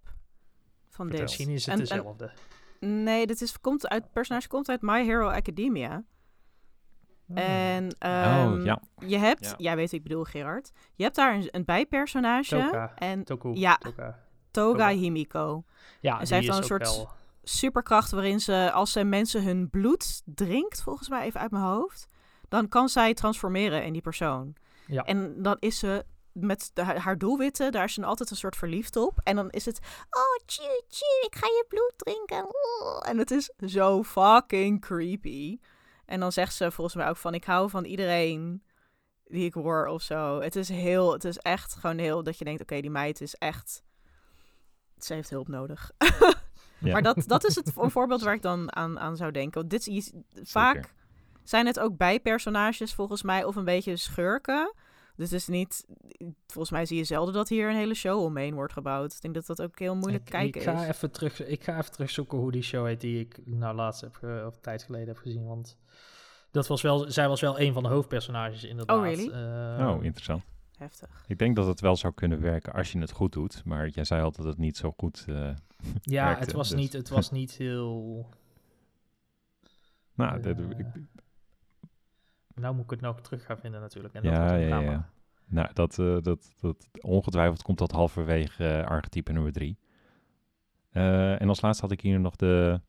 van dit. Misschien is het En- en- dezelfde. Nee, dit is, komt uit, het personage komt uit My Hero Academia. En ehm, oh, ja. je hebt, Ja. jij weet wat ik bedoel Gerard, je hebt daar een, een bijpersonage Toka. en Toku. Ja. Toka. Toga. Himiko. Ja, En zij heeft dan een soort wel... superkracht waarin ze, als zij mensen hun bloed drinkt, volgens mij even uit mijn hoofd, dan kan zij transformeren in die persoon. Ja. En dan is ze met de- haar doelwitten, daar is ze altijd een soort verliefd op. En dan is het, oh, tju, tju, ik ga je bloed drinken. Oh. En het is zo fucking creepy. En dan zegt ze volgens mij ook van, ik hou van iedereen die ik hoor of zo. Het is heel, het is echt gewoon heel, dat je denkt, oké, die meid is echt, ze heeft hulp nodig. Ja. Maar dat, dat is het een voorbeeld waar ik dan aan, aan zou denken. Dit, je, vaak zijn het ook bijpersonages volgens mij of een beetje schurken. Dus het is niet... Volgens mij zie je zelden dat hier een hele show omheen wordt gebouwd. Ik denk dat dat ook heel moeilijk ik, kijken ik ga is. Even terug, ik ga even terugzoeken hoe die show heet die ik nou laatst heb, of een tijd geleden heb gezien. Want dat was wel, zij was wel een van de hoofdpersonages inderdaad. Oh, really? Eh, Oh, interessant. Heftig. Ik denk dat het wel zou kunnen werken als je het goed doet. Maar jij zei altijd dat het niet zo goed... eh, ja, werkte, het was, dus. niet, het was niet heel... nou, dat, Eh, ik, Nou moet ik het nog terug gaan vinden natuurlijk. En Ja, dat wordt een ja, drama. ja. Nou, dat, eh, dat, dat, ongetwijfeld komt dat halverwege archetype nummer drie. Eh, en als laatste had ik hier nog de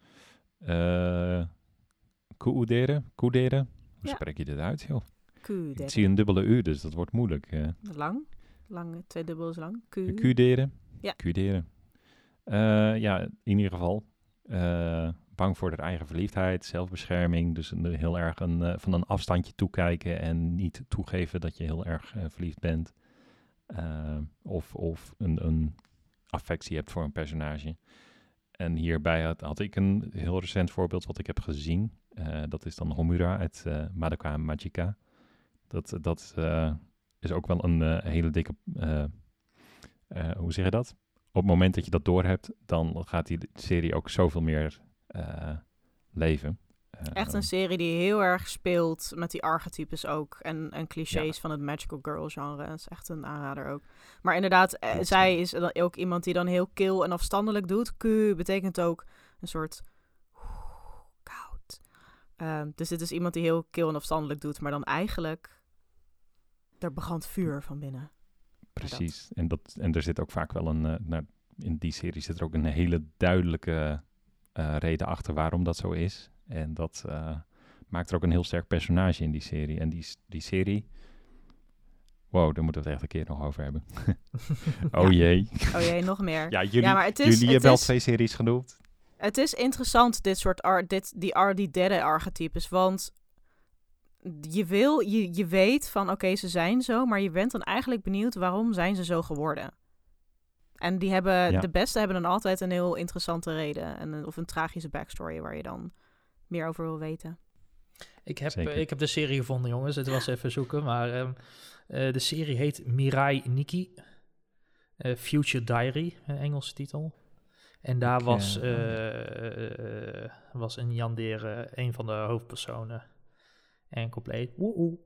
uh, Koederen. Koederen? Hoe Ja. spreek je dit uit, joh? Ik zie een dubbele U, dus dat wordt moeilijk. Lang. Lang, twee dubbel is lang. Q. Ja. Kuderen. Eh, ja, in ieder geval. eh, bang voor haar eigen verliefdheid, zelfbescherming. Dus een, heel erg een, eh, van een afstandje toekijken en niet toegeven dat je heel erg verliefd bent. Of of een, een affectie hebt voor een personage. En hierbij had, had ik een heel recent voorbeeld wat ik heb gezien. Dat is dan Homura uit Madoka Magica. Dat, dat eh, is ook wel een eh, hele dikke... eh, eh, hoe zeg je dat? Op het moment dat je dat doorhebt, dan gaat die serie ook zoveel meer eh, leven. Eh, Echt een serie die heel erg speelt met die archetypes ook. En, en clichés van het magical girl genre. Dat is echt een aanrader ook. Maar inderdaad, eh, Klopt, zij is dan ook iemand die dan heel kil en afstandelijk doet. Q betekent ook een soort koud. Ehm, dus dit is iemand die heel kil en afstandelijk doet. Maar dan eigenlijk, er brandt vuur van binnen. Precies. En, dat, en er zit ook vaak wel een... nou, in die serie zit er ook een hele duidelijke eh, reden achter waarom dat zo is. En dat eh, maakt er ook een heel sterk personage in die serie. En die, die serie... Wow, daar moeten we het echt een keer nog over hebben. oh Ja. jee. Oh jee, nog meer. Ja, jullie, ja, maar het is, jullie het hebben is, twee series genoemd. Het is interessant, dit soort ar dit, die, ar die derde archetypes. Want je, wil, je, je weet van oké, ze zijn zo, maar je bent dan eigenlijk benieuwd waarom zijn ze zo geworden. En die hebben, Ja. de beste hebben dan altijd een heel interessante reden. En een, of een tragische backstory waar je dan meer over wil weten. Ik heb, Zeker. eh, ik heb de serie gevonden, jongens. Het was even zoeken, maar ehm, eh, de serie heet Mirai Nikki. Eh, Future Diary, een Engelse titel. En daar Ik, was, eh, eh, eh, was een Yandere een van de hoofdpersonen. En compleet. Woe woe.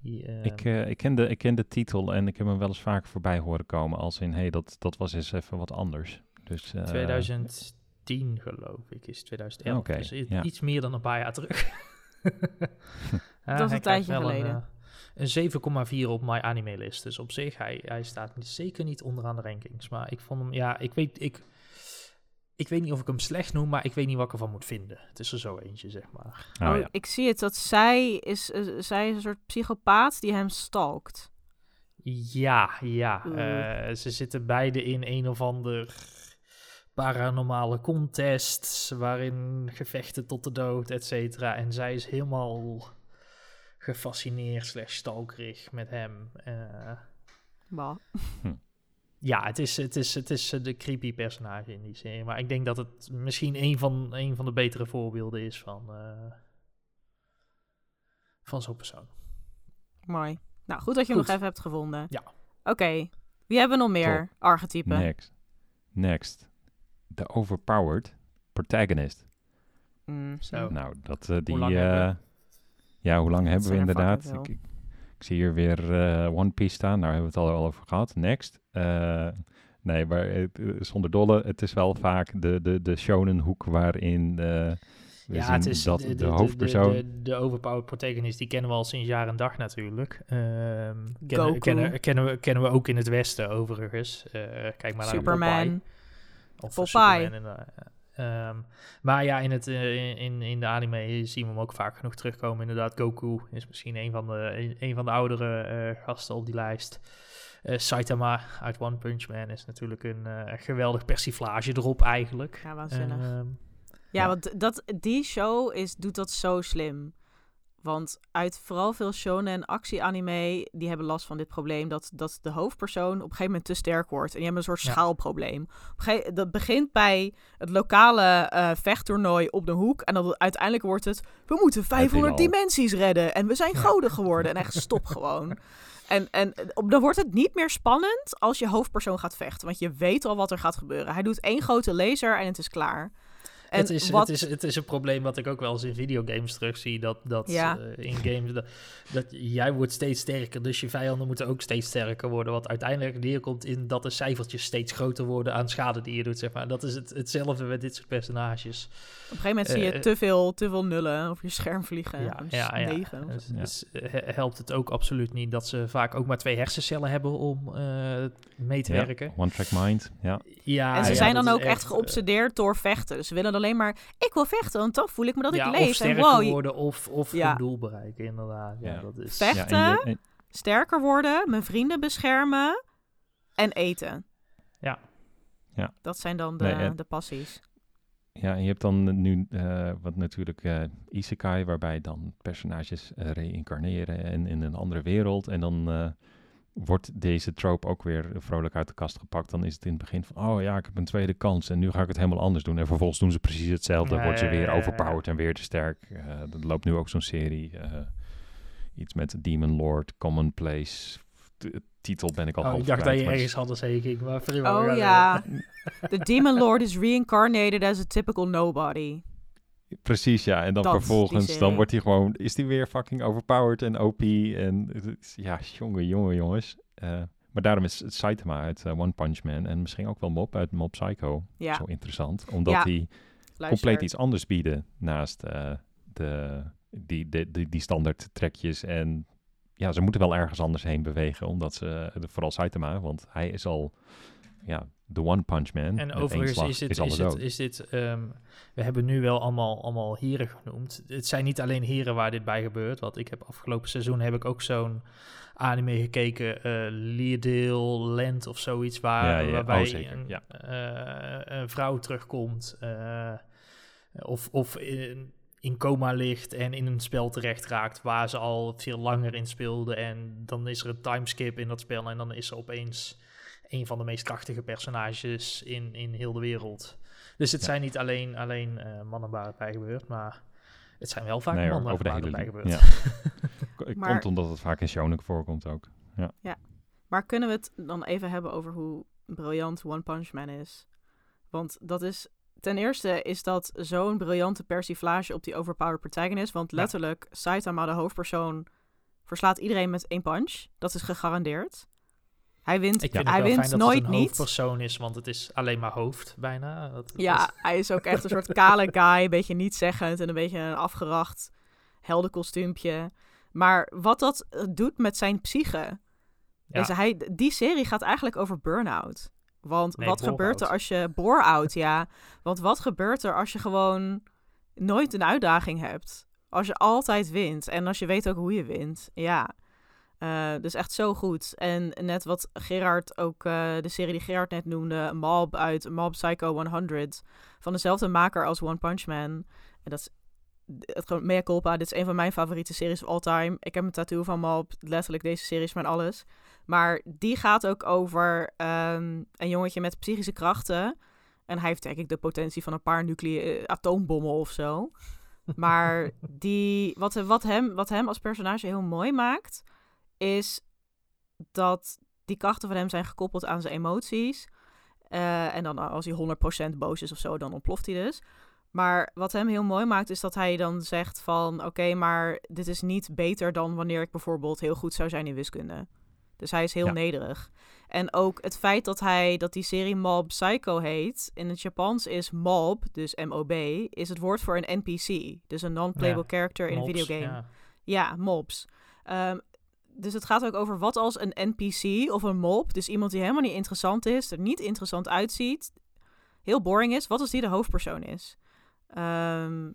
Die, eh, Ik, eh, ik, ken de, ik ken de titel en ik heb hem wel eens vaker voorbij horen komen. Als in, hé, hey, dat, dat was eens even wat anders. Dus, eh, 2010 geloof ik, is 2011. Oké, dus ja. iets meer dan een paar jaar terug. Ja, Dat is een tijdje geleden. Een, eh, een 7,4 op My Anime List. Dus op zich, hij, hij staat zeker niet onderaan de rankings. Maar ik vond hem, ja, ik weet, ik, ik weet niet of ik hem slecht noem, maar ik weet niet wat ik ervan moet vinden. Het is er zo eentje, zeg maar. oh, oh, ja. Ik zie het dat zij is, eh, zij is een soort psychopaat die hem stalkt. Ja, ja. Eh, ze zitten beide in een of ander paranormale contest, waarin gevechten tot de dood, et cetera. En zij is helemaal gefascineerd slash stalkerig met hem. eh. Bah. Ja, het is, het, is, het is eh, de creepy personage in die serie. Maar ik denk dat het misschien een van, een van de betere voorbeelden is van, eh, van zo'n persoon. Mooi. Nou, goed dat je hem nog even hebt gevonden. Ja. Oké. Wie hebben we nog meer archetypen? Next. Next. The Overpowered Protagonist. Mm, Zo. Nou, dat, eh, die... eh, ja, hoe lang hebben we er inderdaad? Ik, zie hier weer eh, One Piece staan. Daar hebben we het al over gehad. Next. Eh, nee, maar het, eh, zonder dolle. Het is wel vaak de, de, de shonen hoek waarin... eh, we ja, zien het is dat de, de, de, de- hoofdpersoon... De, de, de overpowered protagonist, die kennen we al sinds jaar en dag natuurlijk. Ehm Goku. kennen, kennen, kennen, we, kennen we ook in het Westen overigens. Eh, kijk maar naar Superman. Popeye. Of Popeye. Superman. Ehm, maar ja, in, het, eh, in, in de anime zien we hem ook vaak genoeg terugkomen. Inderdaad, Goku is misschien een van de, een, een van de oudere eh, gasten op die lijst. Eh, Saitama uit One Punch Man is natuurlijk een geweldig persiflage erop eigenlijk. Ja, waanzinnig. Ehm, Ja, Ja. want dat, die show is, doet dat zo slim. Want uit vooral veel shonen en actie-anime, die hebben last van dit probleem. Dat, dat de hoofdpersoon op een gegeven moment te sterk wordt. En die hebben een soort Ja. schaalprobleem. Op dat begint bij het lokale eh vechttoernooi op de hoek. En dan uiteindelijk wordt het, we moeten 500 al. dimensies redden. En we zijn Ja. goden geworden. En echt stop gewoon. En, en op- dan wordt het niet meer spannend als je hoofdpersoon gaat vechten. Want je weet al wat er gaat gebeuren. Hij doet één grote laser en het is klaar. En het, is, wat, het, is, het is een probleem wat ik ook wel eens in videogames terugzie. Dat, dat Ja. eh, in games, dat, dat jij wordt steeds sterker, dus je vijanden moeten ook steeds sterker worden. Wat uiteindelijk neerkomt in dat de cijfertjes steeds groter worden aan schade die je doet. Zeg maar. Dat is het, hetzelfde met dit soort personages. Op een gegeven moment zie je Eh, te veel, te veel nullen op je scherm vliegen. Ja, Een ja, ja. negen. Dus, Ja. dus, eh, helpt het ook absoluut niet dat ze vaak ook maar twee hersencellen hebben om eh, mee te Ja, werken. One Track Mind. Ja. Ja, en ze ja, zijn dan ook echt eh, geobsedeerd door vechten. Dus ze willen alleen maar, ik wil vechten, want dan voel ik me dat ja, ik of leef. En sterker wow, worden of, of Ja. doel bereiken, inderdaad. Ja, Ja. dat is... Vechten? Ja, en je- en- sterker worden, mijn vrienden beschermen en eten. Ja. Ja. Dat zijn dan de, Nee, en- de passies. Ja, en je hebt dan nu eh, wat natuurlijk eh isekai, waarbij dan personages eh, reïncarneren en in een andere wereld. En dan eh, wordt deze trope ook weer vrolijk uit de kast gepakt. Dan is het in het begin van, oh ja, ik heb een tweede kans en nu ga ik het helemaal anders doen. En vervolgens doen ze precies hetzelfde, Ja, worden ze weer ja, ja. overpowered en weer te sterk. Eh er loopt nu ook zo'n serie, eh, iets met Demon Lord, Commonplace. De titel ben ik al Oh, ik dacht dat je ergens anders ging, maar Oh ja, door. the demon lord is reincarnated as a typical nobody. Precies, ja. En dan Dat, vervolgens, dan wordt hij gewoon, is hij weer fucking overpowered en OP. En ja, jongen, jongen, jongens. Eh, maar daarom is Saitama uit eh, One Punch Man en misschien ook wel Mob uit Mob Psycho Ja, zo interessant. Omdat Ja, die luister. compleet iets anders bieden naast eh, de, die, die, die standaard trekjes. En ja, ze moeten wel ergens anders heen bewegen, omdat ze, vooral Saitama, want hij is al, ja, de One Punch Man. En overigens is dit, is, dit, is dit ehm, we hebben nu wel allemaal, allemaal heren genoemd. Het zijn niet alleen heren waar dit bij gebeurt, want ik heb afgelopen seizoen heb ik ook zo'n anime gekeken, eh Leerdale Land of zoiets, waar, Ja, ja, waarbij oh, zeker, een, ja. eh, een vrouw terugkomt eh, of, of in, in coma ligt en in een spel terecht raakt waar ze al veel langer in speelde en dan is er een timeskip in dat spel en dan is ze opeens een van de meest krachtige personages in, in heel de wereld. Dus het Ja. zijn niet alleen, alleen eh, mannen waar het bij gebeurt, maar het zijn wel vaak Nee, hoor, mannen over de waar hele het bij gebeurt. Ja. Maar- Komt omdat het vaak in shonen voorkomt ook. Maar kunnen we het dan even hebben over hoe briljant One Punch Man is? Want dat is... Ten eerste is dat zo'n briljante persiflage op die overpowered protagonist. Want Ja. letterlijk, Saitama, de hoofdpersoon, verslaat iedereen met één punch. Dat is gegarandeerd. Hij wint, Ik vind hij wint fijn dat nooit het een niet. hoofdpersoon is, want het is alleen maar hoofd bijna. Dat, Ja, hij is ook echt een soort kale guy. Een beetje nietszeggend en een beetje een afgeracht heldenkostuumpje. Maar wat dat eh, doet met zijn psyche. ja. Dus hij, die serie gaat eigenlijk over burn-out. Want Nee, wat gebeurt er als je... Bore-out, ja. Want wat gebeurt er als je gewoon nooit een uitdaging hebt? Als je altijd wint. En als je weet ook hoe je wint. Ja. Eh, dus echt zo goed. En net wat Gerard ook, eh, de serie die Gerard net noemde, Mob uit Mob Psycho 100, van dezelfde maker als One Punch Man. En dat is het gewoon mea culpa. Dit is een van mijn favoriete series of all time. Ik heb een tattoo van Mob. Letterlijk deze serie is mijn alles. Maar die gaat ook over ehm, een jongetje met psychische krachten. En hij heeft denk ik de potentie van een paar nucleaire atoombommen of zo. Maar die, wat, wat, hem, wat hem als personage heel mooi maakt, is dat die krachten van hem zijn gekoppeld aan zijn emoties. Eh, en dan als hij 100% boos is of zo, dan ontploft hij dus. Maar wat hem heel mooi maakt, is dat hij dan zegt van... Oké, maar dit is niet beter dan wanneer ik bijvoorbeeld heel goed zou zijn in wiskunde. Dus hij is heel Ja. nederig. En ook het feit dat hij dat die serie Mob Psycho heet, in het Japans is mob, dus M-O-B, is het woord voor een NPC. Dus een non-playable Ja, character in een videogame. ja. Ja, mobs. Ehm, dus het gaat ook over wat als een NPC of een mob, dus iemand die helemaal niet interessant is, er niet interessant uitziet, heel boring is, wat als die de hoofdpersoon is? Ehm,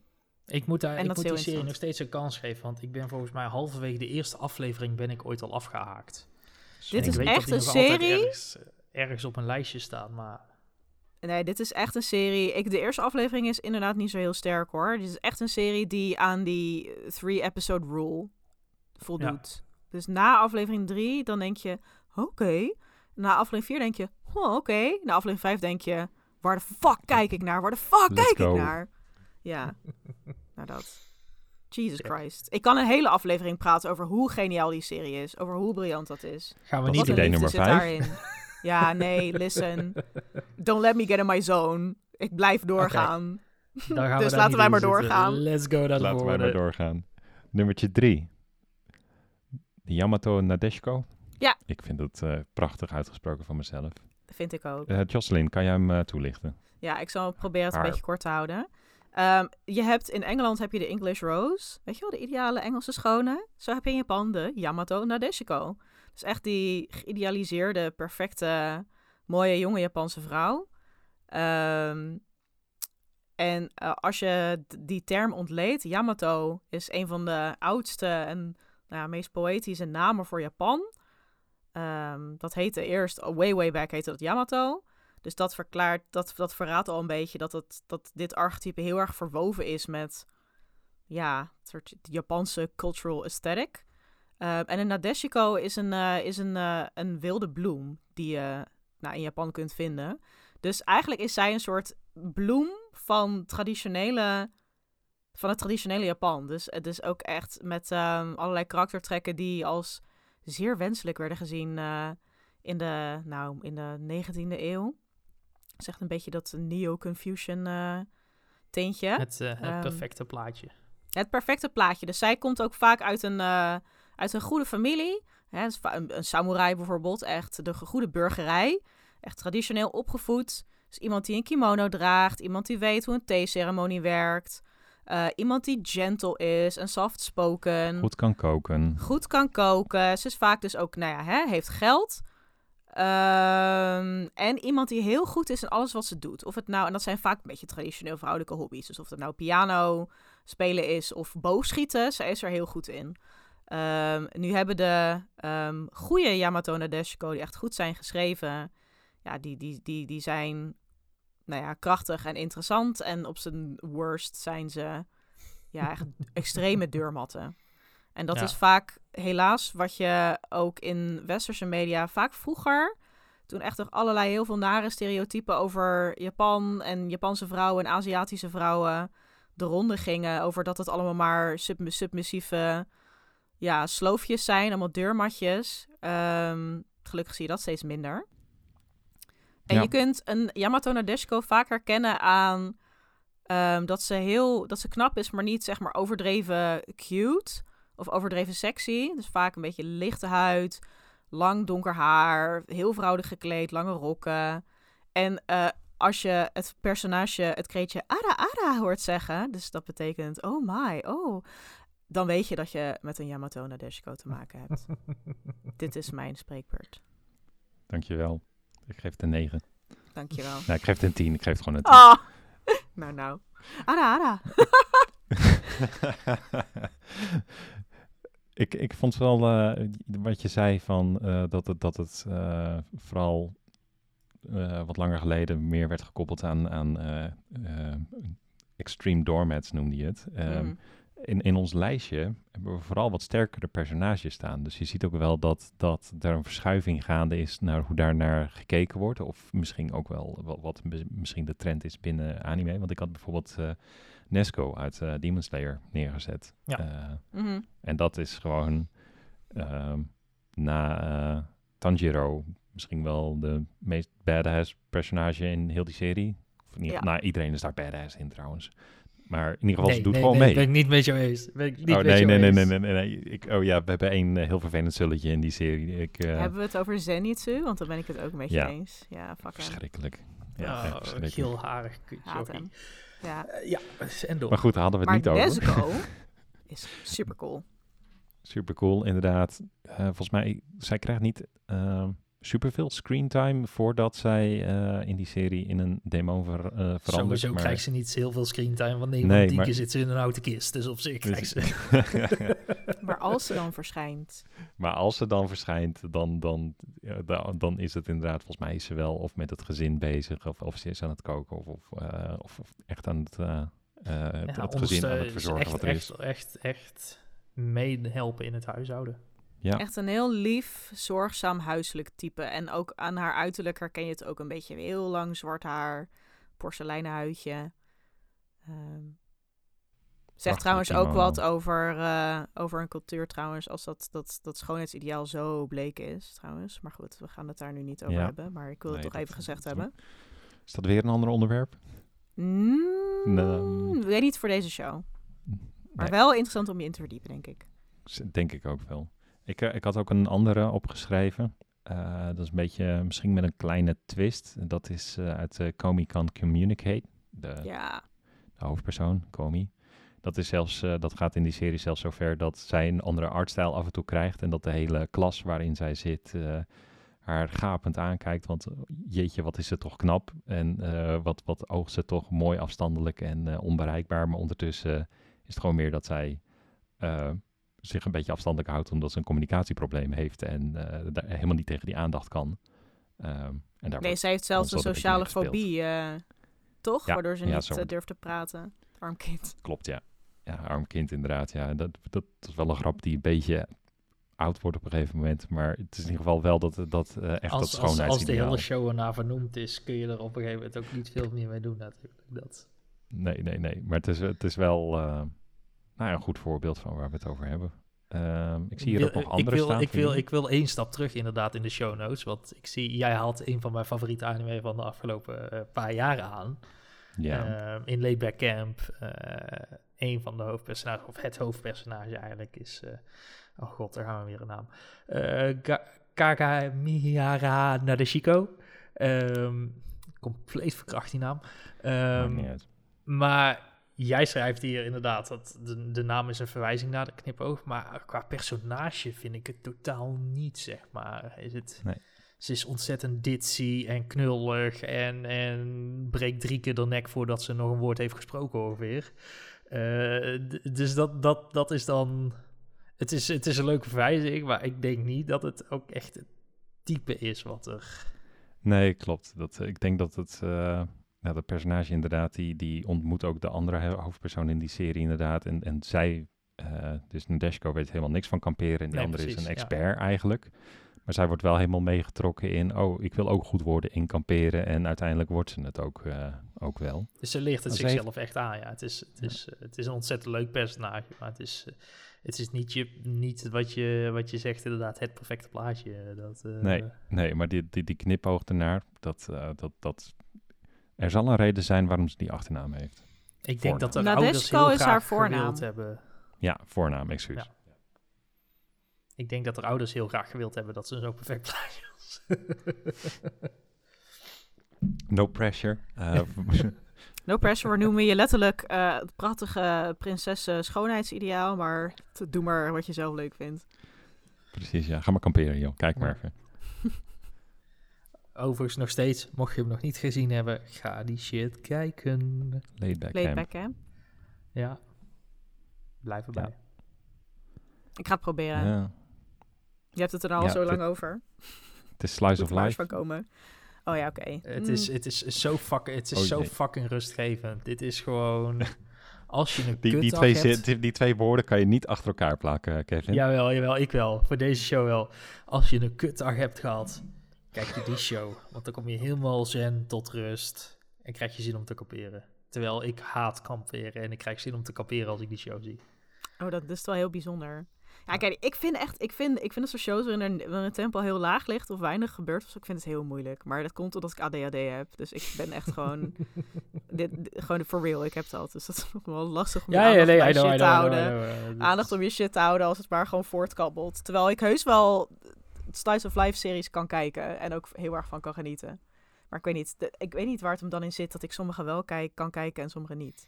Ik moet, daar, ik moet die serie nog steeds een kans geven, want ik ben volgens mij halverwege de eerste aflevering ben ik ooit al afgehaakt. Dit is echt een serie? Ergens, ergens op een lijstje staat, maar nee, dit is echt een serie. Ik, de eerste aflevering is inderdaad niet zo heel sterk hoor. Dit is echt een serie die aan die three-episode rule voldoet. Dus na aflevering 3, dan denk je, oké. Na aflevering 4 denk je, oh, oké. Na aflevering 5 denk je, waar de fuck kijk ik naar? Waar de fuck Let's kijk go. ik naar? Ja, nou dat. Jesus. Christ. Ik kan een hele aflevering praten over hoe geniaal die serie is. Over hoe briljant dat is. gaan we Dat niet idee nummer zit vijf. daarin. Ja, nee, listen. Don't let me get in my zone. Ik blijf doorgaan. Dan gaan we Dus daar laten niet wij maar zitten. doorgaan. Let's go naar de Laten wij maar doorgaan. Nummertje drie. De Yamato Nadeshiko. Ja. Ik vind het eh, prachtig uitgesproken van mezelf. Dat vind ik ook. Eh Jocelyn, kan jij hem eh, toelichten? Ja, ik zal proberen het een beetje kort te houden. Ehm, je hebt in Engeland heb je de English Rose. Weet je wel, de ideale Engelse schone. Zo heb je in Japan de Yamato Nadeshiko. Dus echt die geïdealiseerde, perfecte, mooie, jonge Japanse vrouw. Ehm, en als je die term ontleedt, Yamato is een van de oudste en nou ja, meest poëtische namen voor Japan. Ehm, dat heette eerst, way way back heette dat Yamato. Dus dat verklaart, dat, dat verraadt al een beetje dat, het, dat dit archetype heel erg verwoven is met, ja, een soort Japanse cultural aesthetic. Ehm, en een Nadeshiko is een, eh, is een, eh, een wilde bloem die je nou, in Japan kunt vinden. Dus eigenlijk is zij een soort bloem van, traditionele, van het traditionele Japan. Dus het is ook echt met ehm, allerlei karaktertrekken die als zeer wenselijk werden gezien eh, in, de, nou, in de 19e eeuw. Het is echt een beetje dat neo-Confucian eh tintje. Het, eh, het Ehm, perfecte plaatje. Het perfecte plaatje. Dus zij komt ook vaak uit een, uit een goede familie. Hè, dus een samurai bijvoorbeeld. Echt de goede burgerij. Echt traditioneel opgevoed. Dus iemand die een kimono draagt. Iemand die weet hoe een theeceremonie werkt. Eh, iemand die gentle is en soft-spoken. Goed kan koken. Goed kan koken. Ze is vaak dus ook, nou ja, hè, heeft geld. Ehm, en iemand die heel goed is in alles wat ze doet. Of het nou, en dat zijn vaak een beetje traditioneel vrouwelijke hobby's. Dus of het nou piano spelen is of boogschieten. Zij is er heel goed in. Ehm, nu hebben de ehm goede Yamato Nadeshiko, die echt goed zijn geschreven. Ja, die, die, die, die zijn nou ja, krachtig en interessant. En op zijn worst zijn ze ja, echt extreme deurmatten. En dat Ja. is vaak helaas wat je ook in westerse media vaak vroeger, toen echt nog allerlei heel veel nare stereotypen over Japan en Japanse vrouwen en Aziatische vrouwen de ronde gingen. Over dat het allemaal maar sub submissieve ja, sloofjes zijn, allemaal deurmatjes. Ehm, gelukkig zie je dat steeds minder. En Ja. je kunt een Yamato Nadeshiko vaak herkennen aan ehm, dat, ze heel, dat ze knap is, maar niet zeg maar overdreven cute of overdreven sexy. Dus vaak een beetje lichte huid, lang donker haar, heel vrouwelijk gekleed, lange rokken. En eh, als je het personage het kreetje Ara Ara hoort zeggen, dus dat betekent oh my, oh, dan weet je dat je met een Yamato Nadeshiko te maken hebt. Dit is mijn spreekbeurt. Dankjewel. Ik geef het een 9. Dankjewel. Nou, ik geef het een 10. Ik geef het gewoon een 10. Ah! nou, nou. Ara Ara. ik, ik vond wel eh, wat je zei van eh, dat het, dat het eh, vooral wat langer geleden meer werd gekoppeld aan, aan extreme doormats noemde je het. Mm. In, in ons lijstje hebben we vooral wat sterkere personages staan. Dus je ziet ook wel dat, dat er een verschuiving gaande is naar hoe daar naar gekeken wordt. Of misschien ook wel wat, wat mis- misschien de trend is binnen anime. Want ik had bijvoorbeeld eh, Nesco uit eh, Demon Slayer neergezet. Ja. Eh, Mhm. en dat is gewoon ehm, na eh, Tanjiro misschien wel de meest badass personage in heel die serie. Of ieder, Ja. Nou, iedereen is daar badass in trouwens. Maar in ieder geval, nee, ze doet nee, gewoon nee, mee. Ben ik niet met jou eens. Ben ik niet oh met nee, jou nee, nee, eens. nee, nee, nee, nee. Ik, oh ja, we hebben één eh, heel vervelend zulletje in die serie. Ik, eh, Hebben we het over Zenitsu? Want dan ben ik het ook met je Ja. eens. Ja, fuck hem. verschrikkelijk. Ja, Oh, verschrikkelijk. geelharig kutje. Haat sorry. hem. Ja. Eh, ja, en door. Maar goed, daar hadden we het Maar niet over. Nezuko is super cool. Super cool, inderdaad. Eh, volgens mij, zij krijgt niet... superveel screentime voordat zij eh, in die serie in een demon ver, eh, verandert. Sowieso maar- krijgt ze niet heel veel screentime, want 9 Nee, van 10 maar- keer zit ze in een houten kist. Dus op zich krijgt Dus- ze... Maar als ze dan verschijnt. Maar als ze dan verschijnt, dan, dan, dan is het inderdaad, volgens mij is ze wel of met het gezin bezig, of, of ze is aan het koken, of, of, eh, of, of echt aan het, het, Ja, het gezin aan het verzorgen echt, wat er is. echt, echt, echt meehelpen in het huishouden. Ja, Echt een heel lief, zorgzaam huiselijk type. En ook aan haar uiterlijk herken je het ook een beetje. Heel lang zwart haar, porseleinen huidje. Ehm, zegt trouwens ook wat over, eh, over een cultuur trouwens, als dat, dat, dat schoonheidsideaal zo bleek is trouwens. Maar goed, we gaan het daar nu niet over Ja. hebben. Maar ik wil het toch even gezegd hebben. is dat weer een ander onderwerp? Mm, Nee. weet niet voor deze show. Maar Nee, wel interessant om je in te verdiepen, denk ik. denk ik ook wel. Ik, eh, ik had ook een andere opgeschreven. Eh, dat is een beetje, misschien met een kleine twist. Dat is eh, uit uh, Comey Can Communicate. De, Ja, de hoofdpersoon, Comey. Dat, is zelfs, dat gaat in die serie zelfs zover dat zij een andere artstijl af en toe krijgt. En dat de hele klas waarin zij zit haar gapend aankijkt. Want jeetje, wat is ze toch knap. En wat, wat oogt ze toch mooi afstandelijk en onbereikbaar. Maar ondertussen is het gewoon meer dat zij zich een beetje afstandelijk houdt. Omdat ze een communicatieprobleem heeft. En eh, daar helemaal niet tegen die aandacht kan. Ehm, en daar nee, zij heeft zelfs een sociale fobie, eh, toch? Ja, Waardoor ze ja, niet eh, durft te praten. Arm kind. Klopt, ja. Ja, arm kind inderdaad. Ja, dat, dat is wel een grap die een beetje oud wordt op een gegeven moment. Maar het is in ieder geval wel dat, dat eh, echt dat Als, als, als de hele show ernaar vernoemd is, kun je er op een gegeven moment ook niet veel meer mee doen natuurlijk. Dat. Nee, nee, nee. Maar het is, het is wel eh, nou ja, een goed voorbeeld van waar we het over hebben. Ehm, ik zie hier wil- ook nog ik andere wil, staan. Ik wil, ik wil één stap terug inderdaad in de show notes. Want ik zie, jij haalt een van mijn favoriete anime van de afgelopen eh, paar jaren aan. ja, Ehm, in Laidback Camp, eh een van de hoofdpersonages, of het hoofdpersonage eigenlijk, is... eh, oh god, daar gaan we weer een naam. Eh Ka- Kakamihara Nadeshiko. Ehm compleet verkracht die naam. maakt niet uit. maar jij schrijft hier inderdaad dat de, de naam is een verwijzing naar de knipoog. Maar qua personage vind ik het totaal niet, zeg maar. Is het, Nee. Ze is ontzettend ditzy en knullig en, en breekt drie keer de nek voordat ze nog een woord heeft gesproken ongeveer. Eh, dus dat, dat, dat is dan... Het is, het is een leuke verwijzing, maar ik denk niet dat het ook echt het type is wat er... Nee, klopt. Dat, ik denk dat het... eh nou, dat personage inderdaad, die, die ontmoet ook de andere ho- hoofdpersoon in die serie inderdaad. En, en zij, eh, dus Nadeshko weet helemaal niks van kamperen. En die Nee, andere is een ja. expert eigenlijk. Maar zij wordt wel helemaal meegetrokken in, oh, ik wil ook goed worden in kamperen. En uiteindelijk wordt ze het ook, eh, ook wel. Dus ze ligt het heeft- zichzelf echt aan, ja. Het is, het, is, eh, het is een ontzettend leuk personage, maar het is, het is niet, je, niet wat, je, wat je zegt inderdaad het perfecte plaatje. Dat, eh, Nee, nee, maar die, die, die knipoog ernaar, dat, eh, dat, dat... Er zal een reden zijn waarom ze die achternaam heeft. Ik denk dat de ouders heel is graag haar voornaam. gewild hebben. Ja, voornaam, excuus. Ja. Ik denk dat de ouders heel graag gewild hebben dat ze zo perfect plaatje was. No pressure. Eh, No pressure, we noemen je letterlijk eh, het prachtige prinsessen schoonheidsideaal. Maar doe maar wat je zelf leuk vindt. precies, ja. Ga maar kamperen, joh. Kijk maar Ja. even. Overigens nog steeds, mocht je hem nog niet gezien hebben, ga die shit kijken. Laid back, Laid camp. back, hè? Ja, blijf erbij. Ik ga het proberen. Ja. Je hebt het er al Ja, zo lang over. Het is Slice of Life. van komen. Oh ja, oké. Het, Mm. is, het is zo, fuck, het is Oh zo fucking rustgevend. Dit is gewoon... Als je een Die, twee, hebt... die twee woorden kan je niet achter elkaar plakken, Kevin. Jawel, jawel, ik wel. Voor deze show wel. Als je een kutdag hebt gehad, kijk je die show. Want dan kom je helemaal zen tot rust en krijg je zin om te kamperen. Terwijl ik haat kamperen en ik krijg zin om te kamperen als ik die show zie. Oh, dat is wel heel bijzonder. Ja, kijk, ik vind echt, ik vind, ik vind dat soort shows waarin er waarin het tempo heel laag ligt of weinig gebeurt, zo, ik vind het heel moeilijk. Maar dat komt omdat ik ADHD heb. Dus ik ben echt gewoon, dit, gewoon for real. Ik heb dat. Dus dat is nog wel lastig om je aandacht bij shit te houden. Aandacht om je shit te houden als het maar gewoon voortkabbelt. Terwijl ik heus wel Slice of Life series kan kijken en ook heel erg van kan genieten. Maar ik weet niet, de- ik weet niet waar het hem dan in zit dat ik sommige wel kijk, kan kijken en sommige niet.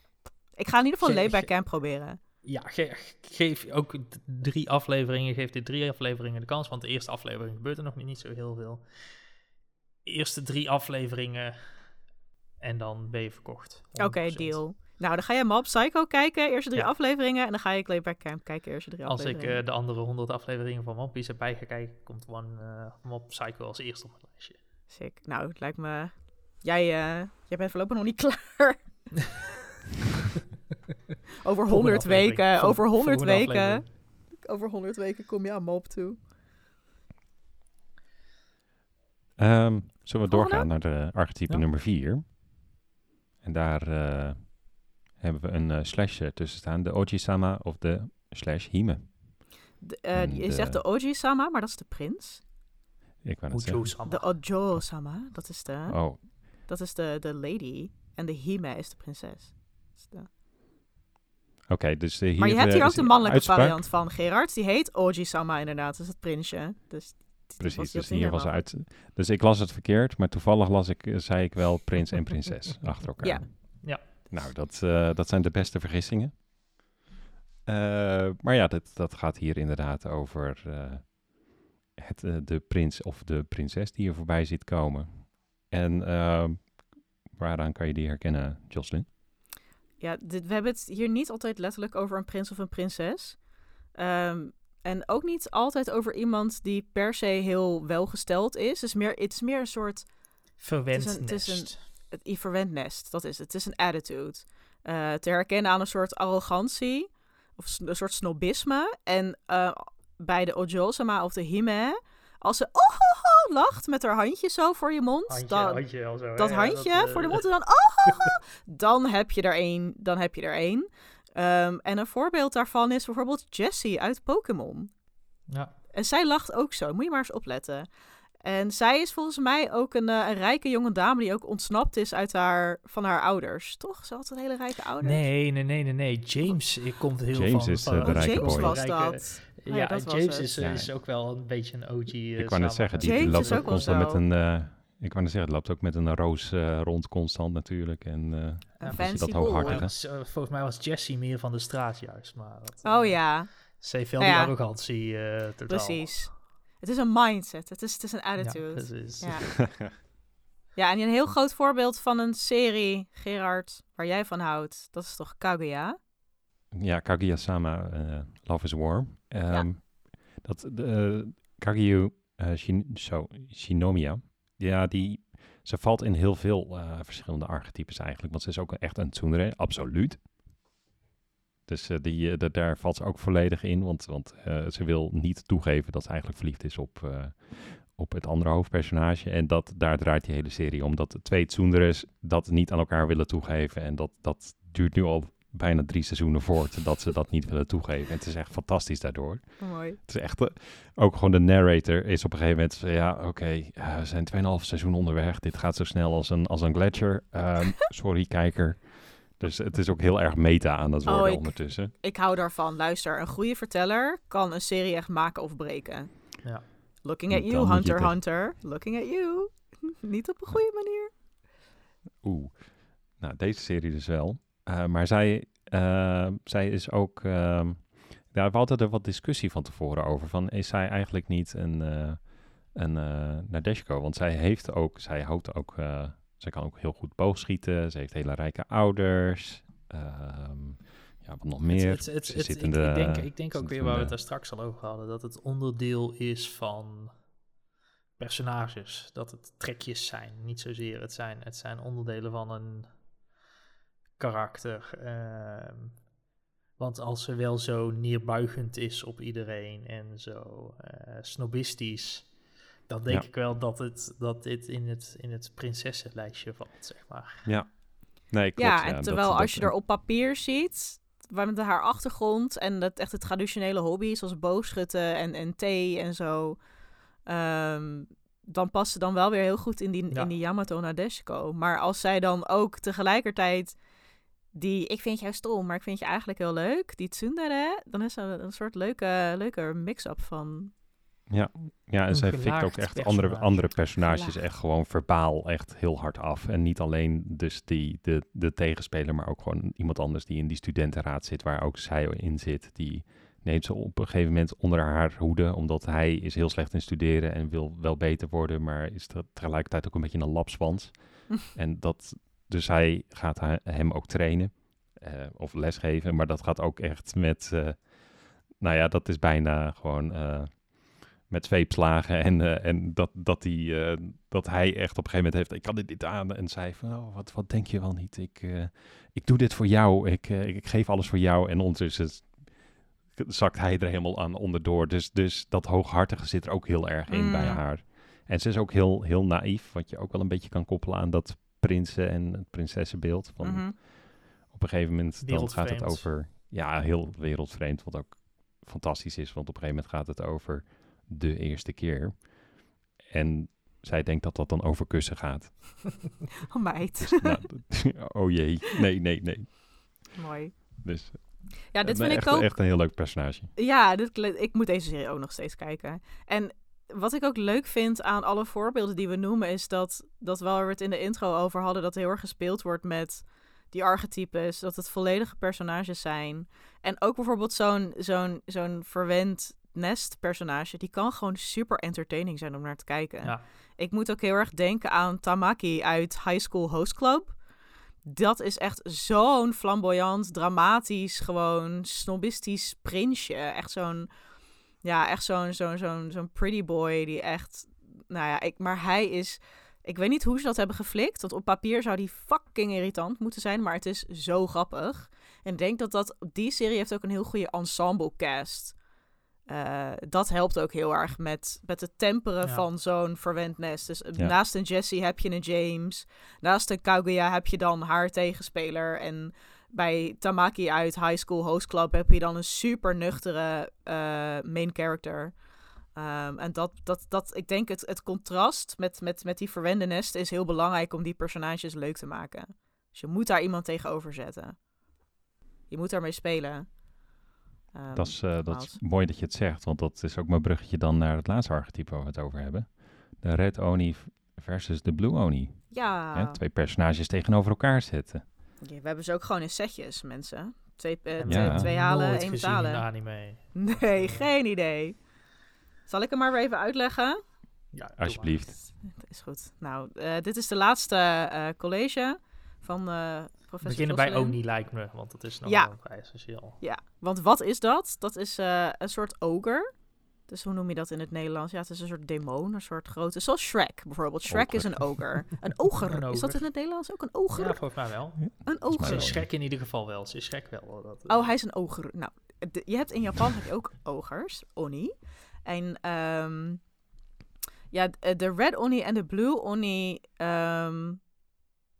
Ik ga in ieder geval Ge- Layback Camp proberen. ja, ge- geef ook drie afleveringen, geef dit drie afleveringen de kans, want de eerste aflevering gebeurt er nog niet, niet zo heel veel. Eerste drie afleveringen en dan ben je verkocht. Oké, 100%. deal. Nou, dan ga jij Mob Psycho kijken, eerste drie Ja. afleveringen. En dan ga ik Layback Camp kijken, eerste drie Als ik afleveringen. eh, de andere 100 afleveringen van One Piece erbij ga kijken, komt One uh, Mob Psycho als eerste op het lijstje. Sick. Nou, het lijkt me... Jij, eh, jij bent voorlopig nog niet klaar. over 100 aflevering. weken, Vol- over 100 volgende weken... aflevering. Over 100 weken kom je aan Mob toe. Ehm, zullen we Volgende? doorgaan naar de archetype Ja. nummer 4? En daar eh, hebben we een eh, slash eh, tussen staan. De Oji-sama of de slash Hime. De, eh, je de- zegt de Oji-sama, maar dat is de prins. Ik wou het. De Ojo-sama, dat is de, Oh, dat is de, de lady. En de Hime is de prinses. Is de- oké. dus de Maar je hier, hebt hier ook de mannelijke uitspraak. variant van Gerard. Die heet Oji-sama inderdaad, dat is het prinsje. Dus Precies, dus hier was uit. Dus ik las het verkeerd, maar toevallig las ik, zei ik wel prins en prinses achter elkaar. Ja. Nou, dat, eh, dat zijn de beste vergissingen. Eh, maar ja, dat, dat gaat hier inderdaad over eh, het, de prins of de prinses die je voorbij ziet komen. En eh, waaraan kan je die herkennen, Jocelyn? Ja, dit, we hebben het hier niet altijd letterlijk over een prins of een prinses. Ehm, en ook niet altijd over iemand die per se heel welgesteld is. Het is meer, het is meer een soort Verwend Het is een- het is een- nest. Het i- verwend nest. Dat is het. Het is een attitude. Eh, te herkennen aan een soort arrogantie. Of een soort snobisme. En eh, bij de Ojo-sama of de Hime... Als ze oh, ho, ho, lacht met haar handje zo voor je mond. Handje, dan, handje wel zo. dat handje eh, voor de mond en dan, oh, dan heb je er één. Dan heb je er één. Ehm, en een voorbeeld daarvan is bijvoorbeeld Jessie uit Pokémon. Ja, En zij lacht ook zo. Moet je maar eens opletten. En zij is volgens mij ook een, eh, een rijke jonge dame die ook ontsnapt is uit haar, van haar ouders. Toch? Ze had een hele rijke ouders. nee, nee, nee, nee, nee. James eh, komt heel James van... is, van eh, Oh, de rijke James boy. was dat. Ja, Oh ja, dat was James het. is, Ja. is ook wel een beetje een OG. eh, ik wou net zeggen, die, James loopt ook constant met een... eh, ik wou net zeggen, het loopt ook met een roos rond constant natuurlijk. En, eh, Een Ja, fancy dat boy. hooghartige. Volgens mij was Jessie meer van de straat juist. Maar dat, Oh ja, Ze heeft wel Nou die ja. arrogantie eh totaal. precies. Het is een mindset. Het is, het is een Ja, attitude. precies. Ja. Ja, en een heel groot voorbeeld van een serie, Gerard, waar jij van houdt, dat is toch Kaguya? Ja, Kaguya-sama, eh, Love is Warm. Ehm, dat, de, Kaguya eh, Shin, Shinomiya, ja, die, ze valt in heel veel eh, verschillende archetypes eigenlijk. Want ze is ook echt een tsundere, absoluut. Dus eh, die, eh, da- daar valt ze ook volledig in, want, want eh, ze wil niet toegeven dat ze eigenlijk verliefd is op, op het andere hoofdpersonage. En dat, daar draait die hele serie om. Dat de twee tsunderes dat niet aan elkaar willen toegeven. En dat, dat duurt nu al bijna drie seizoenen voort dat ze dat niet willen toegeven. En het is echt fantastisch daardoor. Mooi. Het is echt, ook gewoon de narrator is op een gegeven moment, ja oké, we zijn 2,5 seizoen onderweg. Dit gaat zo snel als een, als een gletsjer. Ehm, sorry kijker. Dus het is ook heel erg meta aan Oh, worden ik- ondertussen. Ik hou daarvan. Luister, een goede verteller kan een serie echt maken of breken. Ja. Looking at Dan you, Hunter, Hunter. Looking at you. Niet op een goede manier. Oeh, nou deze serie dus wel. Eh, maar zij, eh, zij is ook, ehm, ja, we hadden er wat discussie van tevoren over. Van is zij eigenlijk niet een, eh een eh Nadeshko? Want zij heeft ook, zij houdt ook, eh, zij kan ook heel goed boogschieten. Ze heeft hele rijke ouders. Ehm, ja, wat nog meer. Het, het, het, ik, in de- ik denk, ik denk ook weer waar we het daar straks al over hadden. Dat het onderdeel is van personages. Dat het trekjes zijn. Niet zozeer. Het zijn, het zijn onderdelen van een karakter. ehm, want als ze wel zo neerbuigend is op iedereen en zo eh, snobistisch, dan denk Ja. ik wel dat, het, dat dit in het, in het prinsessenlijstje valt, zeg maar. Ja. Nee, klopt. ja, en dat- terwijl dat- als je er op papier ziet, waar met haar achtergrond en dat echt het traditionele hobby, zoals boogschutten en, en thee en zo, ehm, dan past ze dan wel weer heel goed in die, Ja. in die Yamato Nadeshiko. Maar als zij dan ook tegelijkertijd die, ik vind jou stom, maar ik vind je eigenlijk heel leuk, die tsundere, dan is er een soort leuke, leuke mix-up van, Ja, en Een zij fikt ook echt andere, andere personages Gelaagd. echt gewoon verbaal echt heel hard af. En niet alleen dus die, de, de tegenspeler, maar ook gewoon iemand anders die in die studentenraad zit, waar ook zij in zit. Die neemt ze op een gegeven moment onder haar hoede, omdat hij is heel slecht in studeren en wil wel beter worden, maar is te- tegelijkertijd ook een beetje een lapswans. en dat, dus hij gaat ha- hem ook trainen eh, of lesgeven, maar dat gaat ook echt met, eh, nou ja, dat is bijna gewoon eh, met zweepslagen en, eh, en dat, dat, die, eh, dat hij echt op een gegeven moment heeft, ik kan dit niet aan en zei van, oh, wat, wat denk je wel niet, ik, eh, ik doe dit voor jou, ik, ik, geef alles voor jou en ondertussen zakt hij er helemaal aan onderdoor. Dus, dus dat hooghartige zit er ook heel erg in Mm. bij haar. En ze is ook heel, heel naïef, wat je ook wel een beetje kan koppelen aan dat prinsen- en het prinsessenbeeld. Van Mhm. Op een gegeven moment dan gaat het over, ja, heel wereldvreemd, wat ook fantastisch is. Want op een gegeven moment gaat het over de eerste keer. En zij denkt dat dat dan over kussen gaat. Oh meid. Dus, nou, oh jee, nee, nee, nee. Mooi. Dus Ja, dit eh, vind echt, ik ook... echt een heel leuk personage. Ja, dit, ik moet deze serie ook nog steeds kijken. En wat ik ook leuk vind aan alle voorbeelden die we noemen, is dat, dat waar we het in de intro over hadden, dat heel erg gespeeld wordt met die archetypes, dat het volledige personages zijn. En ook bijvoorbeeld zo'n zo'n zo'n verwend nest-personage, die kan gewoon super entertaining zijn om naar te kijken. Ja. Ik moet ook heel erg denken aan Tamaki uit High School Host Club. Dat is echt zo'n flamboyant, dramatisch, gewoon snobistisch prinsje. Echt zo'n, ja, echt zo'n, zo'n, zo'n, zo'n pretty boy die echt, nou ja, ik, maar hij is, ik weet niet hoe ze dat hebben geflikt. Want op papier zou die fucking irritant moeten zijn, maar het is zo grappig. En ik denk dat dat, die serie heeft ook een heel goede ensemble cast. Eh, dat helpt ook heel erg met, met het temperen Ja. van zo'n verwend nest. Dus eh, Ja. naast een Jessie heb je een James. Naast een Kaguya heb je dan haar tegenspeler. En bij Tamaki uit High School Host Club heb je dan een super nuchtere eh, main character. Ehm, en dat, dat, dat, ik denk het, het contrast met, met, met die verwende nest is heel belangrijk om die personages leuk te maken. Dus je moet daar iemand tegenover zetten. Je moet daarmee spelen. Ehm, Dat is, eh, dat is mooi dat je het zegt, want dat is ook mijn bruggetje dan naar het laatste archetype waar we het over hebben. De Red Oni versus de Blue Oni. Ja, Hè, twee personages tegenover elkaar zetten. Ja, we hebben ze ook gewoon in setjes, mensen. Twee, twee, Ja. twee halen, Nooit één gezien in de betalen. anime. Nee, geen idee. Zal ik hem maar weer even uitleggen? Ja, Alsjeblieft. Dat is goed. Nou, eh, dit is de laatste eh, college van eh professor Beginnen bij. Oni lijkt me, want dat is nog Ja. vrij essentieel. Ja, want wat is dat? Dat is eh, een soort ogre. Dus hoe noem je dat in het Nederlands? Ja, het is een soort demon, een soort grote... Zoals Shrek bijvoorbeeld. Shrek is een ogre. Een oger. Een Is dat in het Nederlands ook een oger? Ja, volgens mij wel. een mij Ze is schrik in ieder geval wel. Ze is schrik wel. Dat, Oh, hij is een oger. Nou, de- je hebt in Japan heb je ook ogers, oni. En ehm, ja, de red oni en de blue oni, ehm,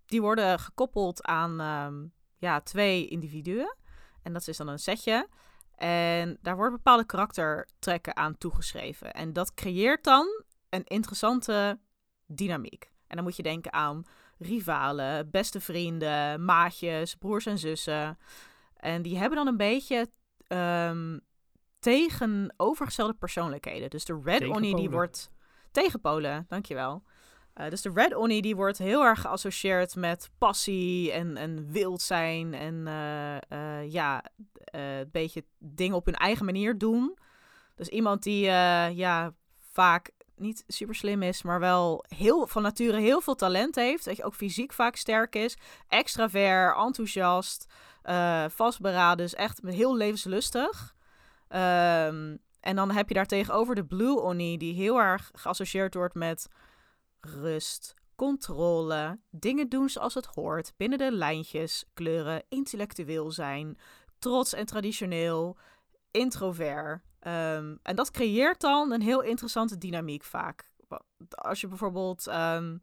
die worden gekoppeld aan ehm, ja, twee individuen. En dat is dan een setje. En daar worden bepaalde karaktertrekken aan toegeschreven. En dat creëert dan een interessante dynamiek. En dan moet je denken aan rivalen, beste vrienden, maatjes, broers en zussen. En die hebben dan een beetje ehm, tegenovergestelde persoonlijkheden. Dus de Red Oni die wordt... Tegenpolen, dankjewel. Eh dus de Red Oni die wordt heel erg geassocieerd met passie en, en wild zijn. En eh, eh, ja, een beetje dingen op hun eigen manier doen. Dus iemand die ja, vaak niet super slim is, maar wel heel, van nature heel veel talent heeft. Dat je ook fysiek vaak sterk is. Extravert, enthousiast, vastberaden. Dus echt heel levenslustig. Ehm, en dan heb je daar tegenover de Blue Oni, die heel erg geassocieerd wordt met rust, controle, dingen doen zoals het hoort, binnen de lijntjes, kleuren, intellectueel zijn, trots en traditioneel, introvert. Ehm, en dat creëert dan een heel interessante dynamiek vaak. Als je bijvoorbeeld ehm,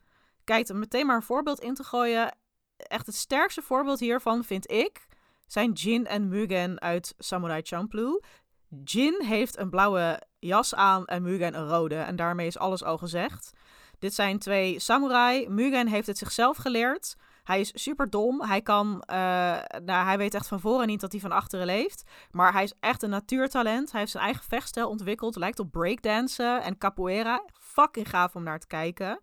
kijkt, om meteen maar een voorbeeld in te gooien. Echt het sterkste voorbeeld hiervan vind ik zijn Jin en Mugen uit Samurai Champloo. Jin heeft een blauwe jas aan en Mugen een rode. En daarmee is alles al gezegd. Dit zijn twee samurai. Mugen heeft het zichzelf geleerd. Hij is super dom. Hij kan, eh, nou, hij weet echt van voren niet dat hij van achteren leeft. Maar hij is echt een natuurtalent. Hij heeft zijn eigen vechtstijl ontwikkeld. Lijkt op breakdansen en capoeira. Fucking gaaf om naar te kijken.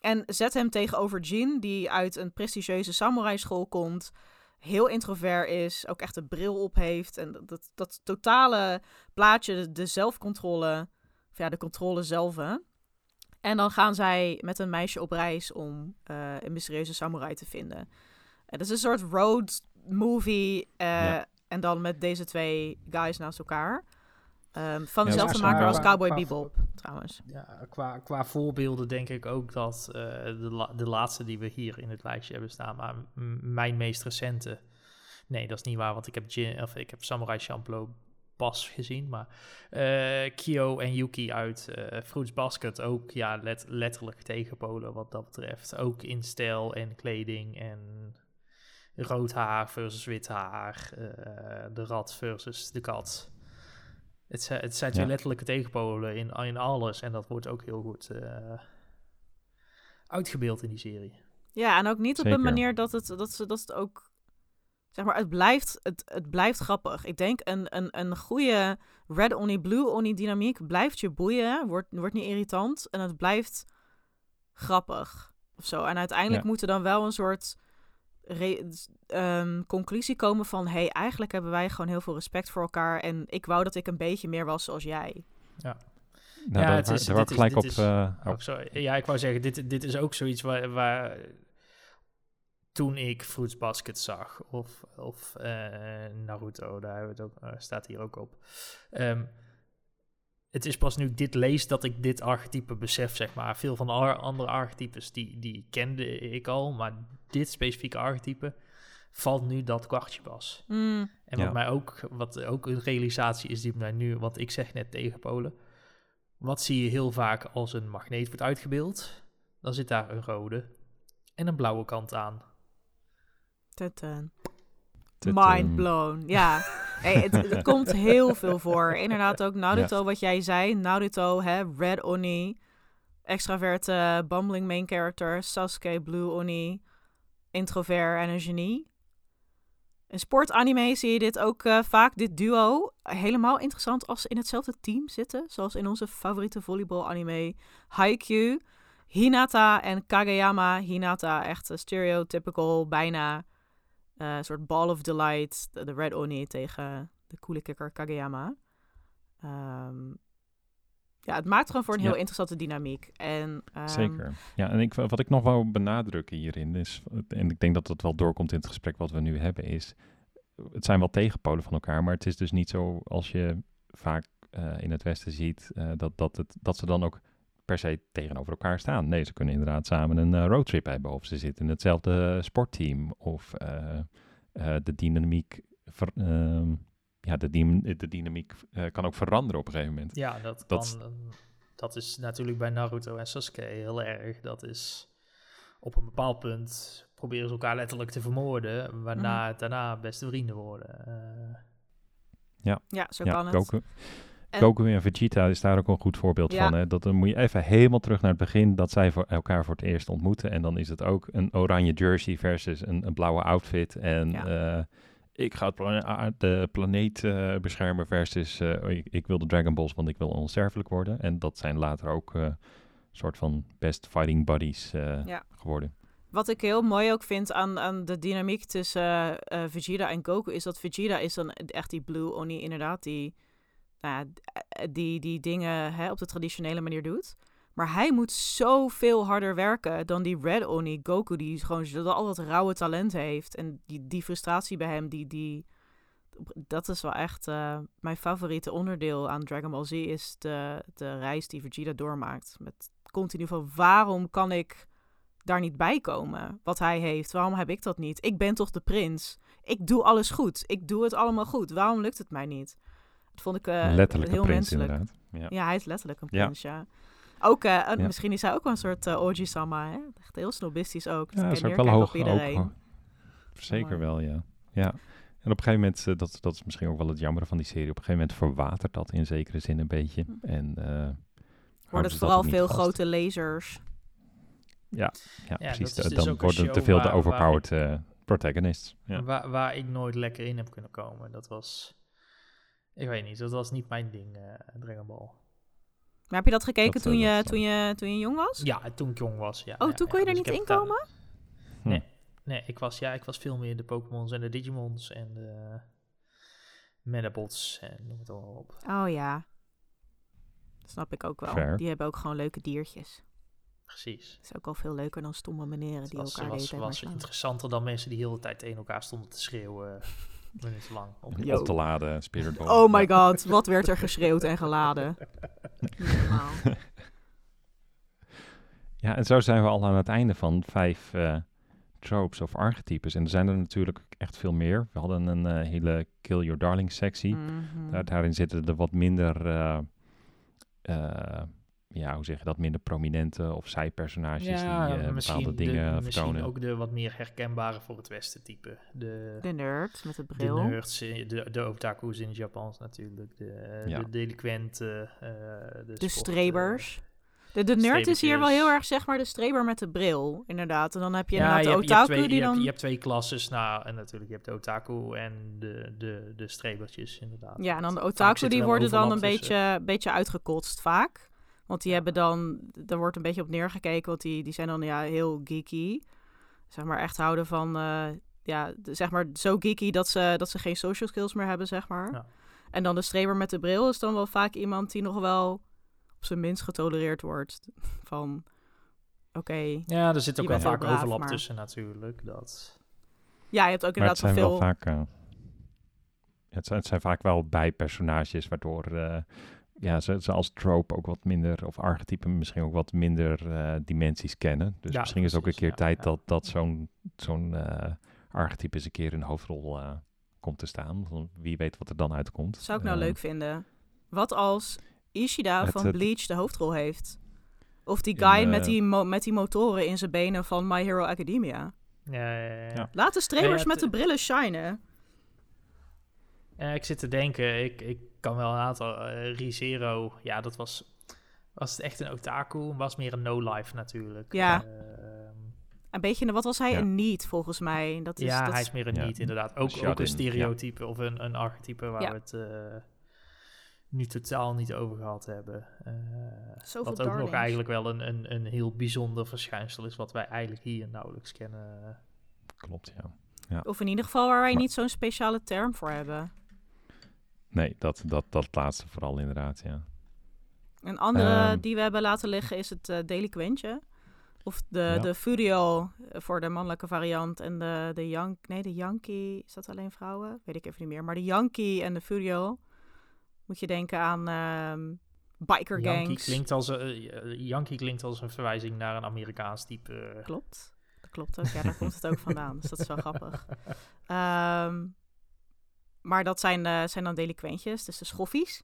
En zet hem tegenover Jin, die uit een prestigieuze samurai school komt. Heel introvert is, ook echt een bril op heeft. En dat, dat, totale plaatje, de, de zelfcontrole, of ja, de controle zelf. Hè? En dan gaan zij met een meisje op reis om uh, een mysterieuze samurai te vinden. Het is een soort road movie. Uh, En dan met deze twee guys naast elkaar. Um, van dezelfde ja, maker als Cowboy qua, Bebop, trouwens. Ja, qua, qua voorbeelden denk ik ook dat uh, de, la de laatste die we hier in het lijstje hebben staan, maar mijn meest recente. Nee, dat is niet waar, want ik heb, Gin, of ik heb Samurai Champloo pas gezien. Maar uh, Kyo en Yuki uit uh, Fruits Basket ook ja, let, letterlijk tegenpolen wat dat betreft. Ook in stijl en kleding en rood haar versus wit haar. Uh, de rat versus de kat. Het, het zijn twee letterlijke tegenpolen in, in alles. En dat wordt ook heel goed uitgebeeld in die serie. Ja, en ook niet op een manier dat het, dat, ze, dat het ook zeg maar, het blijft, het, het blijft grappig. Ik denk een, een, een goede red oni, blue oni dynamiek blijft je boeien, wordt, wordt niet irritant en het blijft grappig of zo. En uiteindelijk moet er dan wel een soort um, conclusie komen van, hey, eigenlijk hebben wij gewoon heel veel respect voor elkaar en ik wou dat ik een beetje meer was zoals jij. Ja. Nou, ja, het is, daar gelijk op. Uh, oh. sorry. Ja, ik wou zeggen, dit, dit is ook zoiets waar, waar toen ik Fruits Basket zag, of, of uh, Naruto, daar hebben het ook, uh, staat hier ook op. Um, het is pas nu ik dit lees dat ik dit archetype besef, zeg maar. Veel van de andere archetypes, die, die kende ik al, maar dit specifieke archetype valt nu dat kwartje pas. Mm. En wat mij ook, wat ook een realisatie is die mij nu, wat ik zeg net tegen Polen. Wat zie je heel vaak als een magneet wordt uitgebeeld? Dan zit daar een rode en een blauwe kant aan. Tutun. Mind blown. Ja, hey, het, het, komt heel veel voor. Inderdaad ook Naruto, wat jij zei. Naruto, hè, Red Oni. Extraverte, bumbling main character. Sasuke, Blue Oni. Introvert en een genie. In sportanime zie je dit ook uh, vaak, dit duo. Helemaal interessant als ze in hetzelfde team zitten. Zoals in onze favoriete volleybal-anime Haikyuu. Hinata en Kageyama. Hinata, echt stereotypical, bijna uh, een soort Ball of Delight, de, de Red Oni tegen de coole kikker Kageyama. Um, ja, het maakt gewoon voor een heel interessante dynamiek. En, um, Zeker. Ja, en ik, wat ik nog wou benadrukken hierin is, en ik denk dat dat wel doorkomt in het gesprek wat we nu hebben, is het zijn wel tegenpolen van elkaar, maar het is dus niet zo als je vaak uh, in het Westen ziet uh, dat, dat, het, dat ze dan ook per se tegenover elkaar staan. Nee, ze kunnen inderdaad samen een uh, roadtrip hebben. Of ze zitten in hetzelfde sportteam. Of uh, uh, de dynamiek... Ver, ehm, ja, de, dy de dynamiek kan ook veranderen op een gegeven moment. Ja, dat, dat kan... dat is natuurlijk bij Naruto en Sasuke heel erg. Dat is op een bepaald punt proberen ze elkaar letterlijk te vermoorden. Waarna mm -hmm. daarna beste vrienden worden. ja. ja, zo kan het. Goku. En... Goku en Vegeta is daar ook een goed voorbeeld van. Hè? Dat dan moet je even helemaal terug naar het begin dat zij voor elkaar voor het eerst ontmoeten. En dan is het ook een oranje jersey versus een, een blauwe outfit. En ja. uh, ik ga het plane de planeet uh, beschermen versus uh, ik, ik, wil de Dragon Balls, want ik wil onsterfelijk worden. En dat zijn later ook een soort van best fighting buddies ja. geworden. Wat ik heel mooi ook vind aan, aan de dynamiek tussen Vegeta en Goku, is dat Vegeta is dan echt die Blue Oni, inderdaad, die nou ja, die, die dingen hè, op de traditionele manier doet. Maar hij moet zoveel harder werken dan die Red Oni Goku, die gewoon al dat rauwe talent heeft. En die, die frustratie bij hem, die, die, dat is wel echt uh, mijn favoriete onderdeel aan Dragon Ball Z, is de, de reis die Vegeta doormaakt. Met continu van waarom kan ik daar niet bij komen? Wat hij heeft, waarom heb ik dat niet? Ik ben toch de prins? Ik doe alles goed. Ik doe het allemaal goed. Waarom lukt het mij niet? Dat vond ik uh, letterlijk heel prins, menselijk. Inderdaad. Ja. ja. hij is letterlijk een prins, ja. ja. Ook, uh, ja. misschien is hij ook wel een soort uh, Oji-sama, hè? Echt heel snobistisch ook. Ja, is ook wel hoog. Op iedereen. Ook, zeker wel, ja. Ja. En op een gegeven moment, uh, dat, dat is misschien ook wel het jammer van die serie, op een gegeven moment verwatert dat in zekere zin een beetje. Hm. En uh, wordt het vooral veel vast. grote lasers. Ja, Ja, precies. dat dus dan worden te veel de overpowered eh, protagonists. Ja. Waar, waar ik nooit lekker in heb kunnen komen. Dat was, ik weet niet, dat was niet mijn ding, eh Dragon Ball. Maar heb je dat gekeken Dat, toen, eh, je, dat toen, je, toen je jong was? Ja, toen ik jong was, ja. Oh, ja, toen ja, kon je er dus niet in komen? Hm. Nee, nee ik, was, ja, ik was veel meer de Pokémons en de Digimons en de Metabots en noem het allemaal op. Oh ja. Dat snap ik ook wel. Fair. Die hebben ook gewoon leuke diertjes. Precies. Dat is ook al veel leuker dan stomme meneren die was, elkaar hele was, was slaan. interessanter dan mensen die heel de tijd tegen elkaar stonden te schreeuwen. minutenlang. Op Een Yo. op te laden Spirit. Oh my god, wat werd er geschreeuwd en geladen. Ja, en zo zijn we al aan het einde van vijf eh, tropes of archetypes. En er zijn er natuurlijk echt veel meer. We hadden een eh, hele Kill Your Darling sectie. Mhm. Daar, daarin zitten er wat minder, eh, eh, ja, hoe zeg je dat, minder prominente of zijpersonages die eh, bepaalde dingen de, misschien vertonen. ook de wat meer herkenbare voor het Westen type. De, De nerd met de de bril. nerds, eh, de, de otaku's in het Japans natuurlijk. De, eh, Ja. de delinquenten. eh, de De sport, strebers. De, de nerd is hier wel heel erg, zeg maar, de streber met de bril, inderdaad. En dan heb je Ja, inderdaad je de hebt, je hebt otaku twee, die je, hebt, dan... je hebt twee klasses. Nou, en natuurlijk, je hebt de otaku en de, de, de strebertjes, inderdaad. Ja, en dan de otaku, die worden dan een tussen. beetje, beetje uitgekotst vaak. Want die hebben dan, daar wordt een beetje op neergekeken, want die, die zijn dan ja, heel geeky. Zeg maar echt houden van, eh, ja, zeg maar zo geeky dat ze, dat ze geen social skills meer hebben, zeg maar. Ja. En dan de streber met de bril is dan wel vaak iemand die nog wel op zijn minst getolereerd wordt. Van, oké, Ja, er zit ook wel vaak braaf, overlap maar- tussen natuurlijk. Dat... ja, je hebt ook Maar het inderdaad zijn wel wel veel... vaak... eh, het, zijn, het zijn vaak wel bijpersonages, waardoor... eh, ja, ze, ze als trope ook wat minder, of archetypen misschien ook wat minder eh, dimensies kennen. Dus Ja, misschien is het ook een keer ja, tijd ja. dat, dat zo'n zo'n eh, archetype eens een keer in de hoofdrol eh, komt te staan. Wie weet wat er dan uitkomt. Zou ik nou leuk vinden. Wat als Ishida Het- van Bleach de hoofdrol heeft? Of die In, guy met, die mo- met die motoren in zijn benen van My Hero Academia. Ja, ja, ja, ja. Ja. Laat de ja, met de brillen shinen. Ja, ik zit te denken, ik, ik kan wel een aantal. eh ReZero, ja, dat was. Was het echt een otaku? Was meer een no-life natuurlijk. Ja. Ehm, Een beetje, wat was hij? Ja. Een niet, volgens mij. Dat is, ja, dat hij is- meer een Ja. niet, inderdaad. Ook, Shut ook een ja. stereotype of een, een archetype waar Ja. we het eh, nu totaal niet over gehad hebben. Eh, Zoveel wat ook nog eigenlijk wel een, een, een heel bijzonder verschijnsel is, wat wij eigenlijk hier nauwelijks kennen. Klopt, ja. Of in ieder geval waar wij Maar- niet zo'n speciale term voor hebben. Nee, dat, dat, dat laatste vooral inderdaad, ja. Een andere Ehm. die we hebben laten liggen is het eh delinquentje. Of de, Ja. de Furio eh, voor de mannelijke variant. En de, de Yank, nee, de Yankee. Is dat alleen vrouwen? Weet ik even niet meer. Maar de Yankee en de Furio. Moet je denken aan ehm biker Yankee gangs. klinkt, als, eh, Yankee klinkt als een verwijzing naar een Amerikaans type. Klopt. Dat klopt ook. Ja, daar komt het ook vandaan. Dus dat is wel grappig. Ehm, maar dat zijn, eh, zijn dan delinquentjes, dus de schoffies.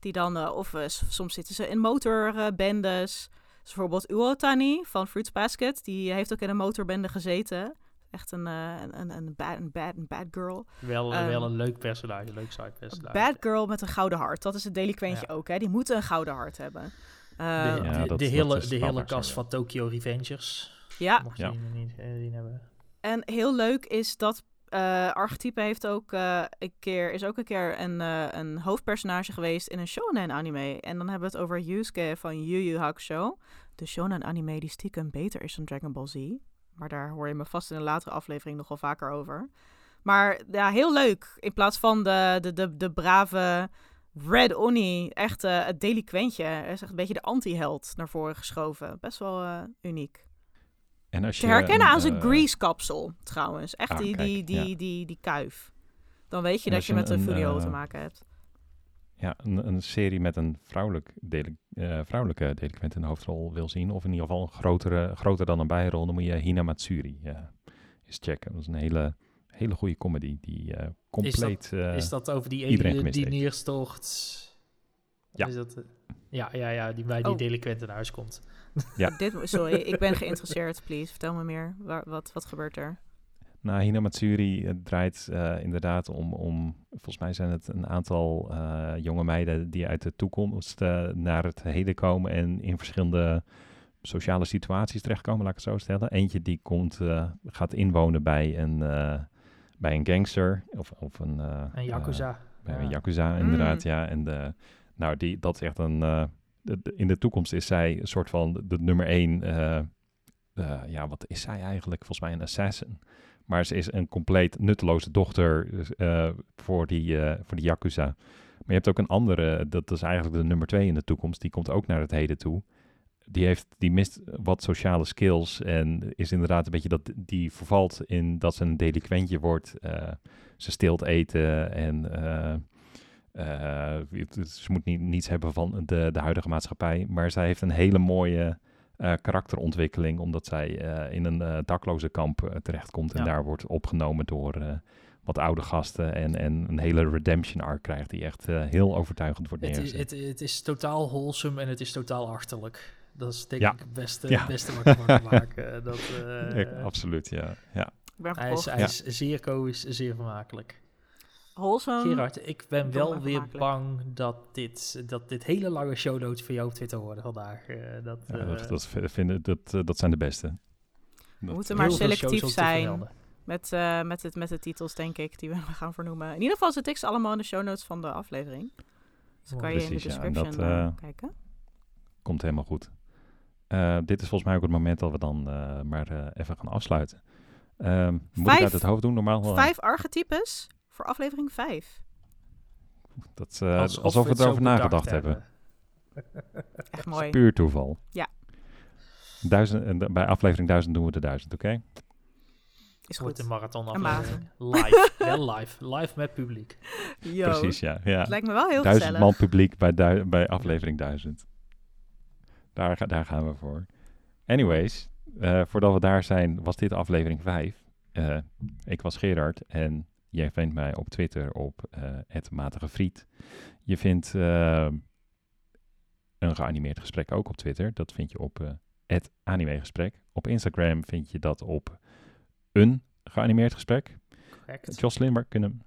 Die dan, eh, of eh, soms zitten ze in motorbendes. Dus bijvoorbeeld Uotani van Fruits Basket. Die heeft ook in een motorbende gezeten. Echt een, eh, een, een, een, bad, een, bad, een bad girl. wel, Ehm, wel een leuk personage, leuk side personage. bad girl met een gouden hart. Dat is het delinquentje Ja. ook, hè. Die moeten een gouden hart hebben. De, Ehm, Ja, de, dat- de dat hele, de hele kast van Tokyo Revengers. ja, Mocht je Ja. die niet eh, die hebben. En heel leuk is dat eh archetype heeft ook eh, een keer, is ook een keer een, eh, een hoofdpersonage geweest in een shonen anime. En dan hebben we het over Yusuke van Yu Yu Hakusho. De shonen anime die stiekem beter is dan Dragon Ball Z. Maar daar hoor je me vast in een latere aflevering nog wel vaker over. Maar ja, heel leuk. In plaats van de, de, de, de brave Red Oni, echt het delinquentje. Er is echt een beetje de anti-held naar voren geschoven. Best wel uniek. En als Te je herkennen een, aan zijn eh, grease-kapsel, trouwens. Echt ah, die, kijk, die, die, ja. die, die, kuif. Dan weet je En dat je je met een een, Furio eh, te maken hebt. Ja, een, een serie met een vrouwelijk deli- eh, vrouwelijke delinquent in de hoofdrol wil zien, of in ieder geval een grotere, groter dan een bijrol, dan moet je Hina Matsuri eh, eens checken. Dat is een hele, hele goede comedy die eh, compleet... eh, is dat over die ene die neerstort? Ja. Is dat, ja, ja, ja, die bij die Oh. delinquent in huis komt. Ja. Dit, sorry, ik ben geïnteresseerd, please. Vertel me meer. Waar, wat, wat gebeurt er? Nou, Hina Matsuri het draait eh, inderdaad om, om, volgens mij zijn het een aantal eh, jonge meiden die uit de toekomst eh, naar het heden komen en in verschillende sociale situaties terechtkomen, laat ik het zo stellen. Eentje die komt, eh, gaat inwonen bij een, eh, bij een gangster of, of een... eh, En Yakuza. bij Ja. een Yakuza, inderdaad, ja. En de, nou, die, dat is echt een... in de toekomst is zij een soort van de nummer één... eh, eh, ja, wat is zij eigenlijk? Volgens mij een assassin. Maar ze is een compleet nutteloze dochter dus, eh, voor, die, eh, voor die Yakuza. Maar je hebt ook een andere, dat is eigenlijk de nummer twee in de toekomst. Die komt ook naar het heden toe. Die, heeft, die mist wat sociale skills en is inderdaad een beetje dat die vervalt in dat ze een delinquentje wordt. Ze steelt eten en eh, het- ze moet niet, niets hebben van de, de huidige maatschappij. Maar zij heeft een hele mooie eh, karakterontwikkeling, omdat zij eh, in een eh, dakloze kamp terechtkomt en Ja. daar wordt opgenomen door eh, wat oude gasten en, en een hele redemption arc krijgt die echt eh, heel overtuigend wordt Het, is- neergezet. het, het is totaal wholesome en het is totaal achterlijk. Dat is denk Ja. ik het beste, Ja. beste wat je van kan maken. Dat, eh, Ja, absoluut, ja. ja. Ik ben hij is, hij is zeer komisch, zeer vermakelijk. Wholesome. Gerard, ik ben wel weer bang dat dit, dat dit hele lange show notes voor jou op Twitter worden vandaag. Eh, dat, Ja, eh, dat, dat, vinden, dat, eh, dat zijn de beste. We moeten maar selectief zijn met, eh, met, het, met de titels, denk ik, die we gaan vernoemen. In ieder geval zit ik ze allemaal in de show notes van de aflevering. Dus dan kan je in de ja. Description dat, eh, kijken. Komt helemaal goed. Eh, dit is volgens mij ook het moment dat we dan eh, maar eh, even gaan afsluiten. Ehm, moet ik uit het hoofd doen? Normaal Vijf archetypes voor aflevering vijf. dat, eh, Alsof alsof we erover nagedacht hebben. Echt mooi. Puur toeval. Ja. Duizend, en de- bij aflevering 1000 doen we de 1000, oké? Is goed. een marathon aflevering. Live, wel live. Live met publiek. Yo, Precies, ja. ja. Het lijkt me wel heel Duizend gezellig. man publiek bij, bij aflevering 1000. Daar, ga- daar gaan we voor. Anyways, eh, voordat we daar zijn, was dit aflevering 5. Eh, ik was Gerard en jij vindt mij op Twitter op het Matige Friet. Je vindt eh, een geanimeerd gesprek ook op Twitter. Dat vind je op het animegesprek. Op Instagram vind je dat op een geanimeerd gesprek. Correct. Jocelyn, waar kunnen...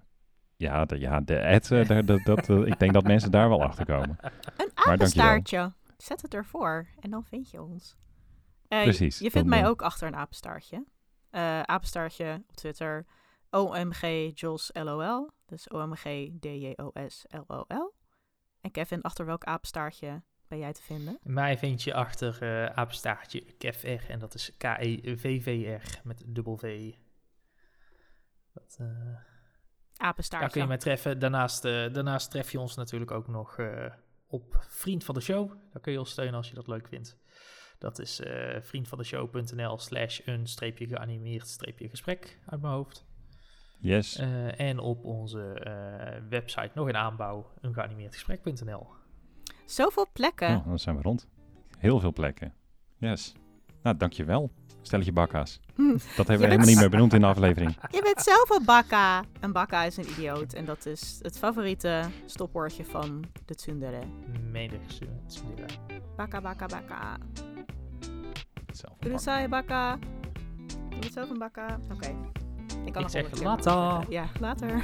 Ja, de, ja, de ad, eh, dat, dat, eh, ik denk dat mensen daar wel achter komen. Een dankjewel. apenstaartje. Zet het ervoor en dan vind je ons. Eh, Precies, Je, vindt mij eh, ook achter een apenstaartje. Eh, apenstaartje op Twitter. OMG Jos LOL. Dus OMG DJOS LOL. En Kevin, achter welk apenstaartje ben jij te vinden? Mij vind je achter eh apenstaartje KevR en dat is E K-E-V-V-R met dubbel V. Dat, eh, Apenstaartje. daar kun je mij treffen. Daarnaast, eh, daarnaast tref je ons natuurlijk ook nog op Vriend van de Show. Daar kun je ons steunen als je dat leuk vindt. Dat is vriendvandeshow.nl slash een streepje geanimeerd streepje gesprek uit mijn hoofd. Yes. Eh, en op onze eh, website nog in aanbouw, eengeanimeerdgesprek.nl. Zoveel plekken. Oh, dan zijn we rond. Heel veel plekken. Yes. Nou, dankjewel. Stelletje bakka's. Hm. Dat hebben we bent- helemaal niet meer benoemd in de aflevering. Je bent zelf een bakka. Een bakka is een idioot. En dat is het favoriete stopwoordje van de tsundere. Mede Bakka, bakka, bakka. Zelf Doe het saai, bakka. Doe het zelf een bakka. Oké. Ik kan nog zeg later. Ja, later.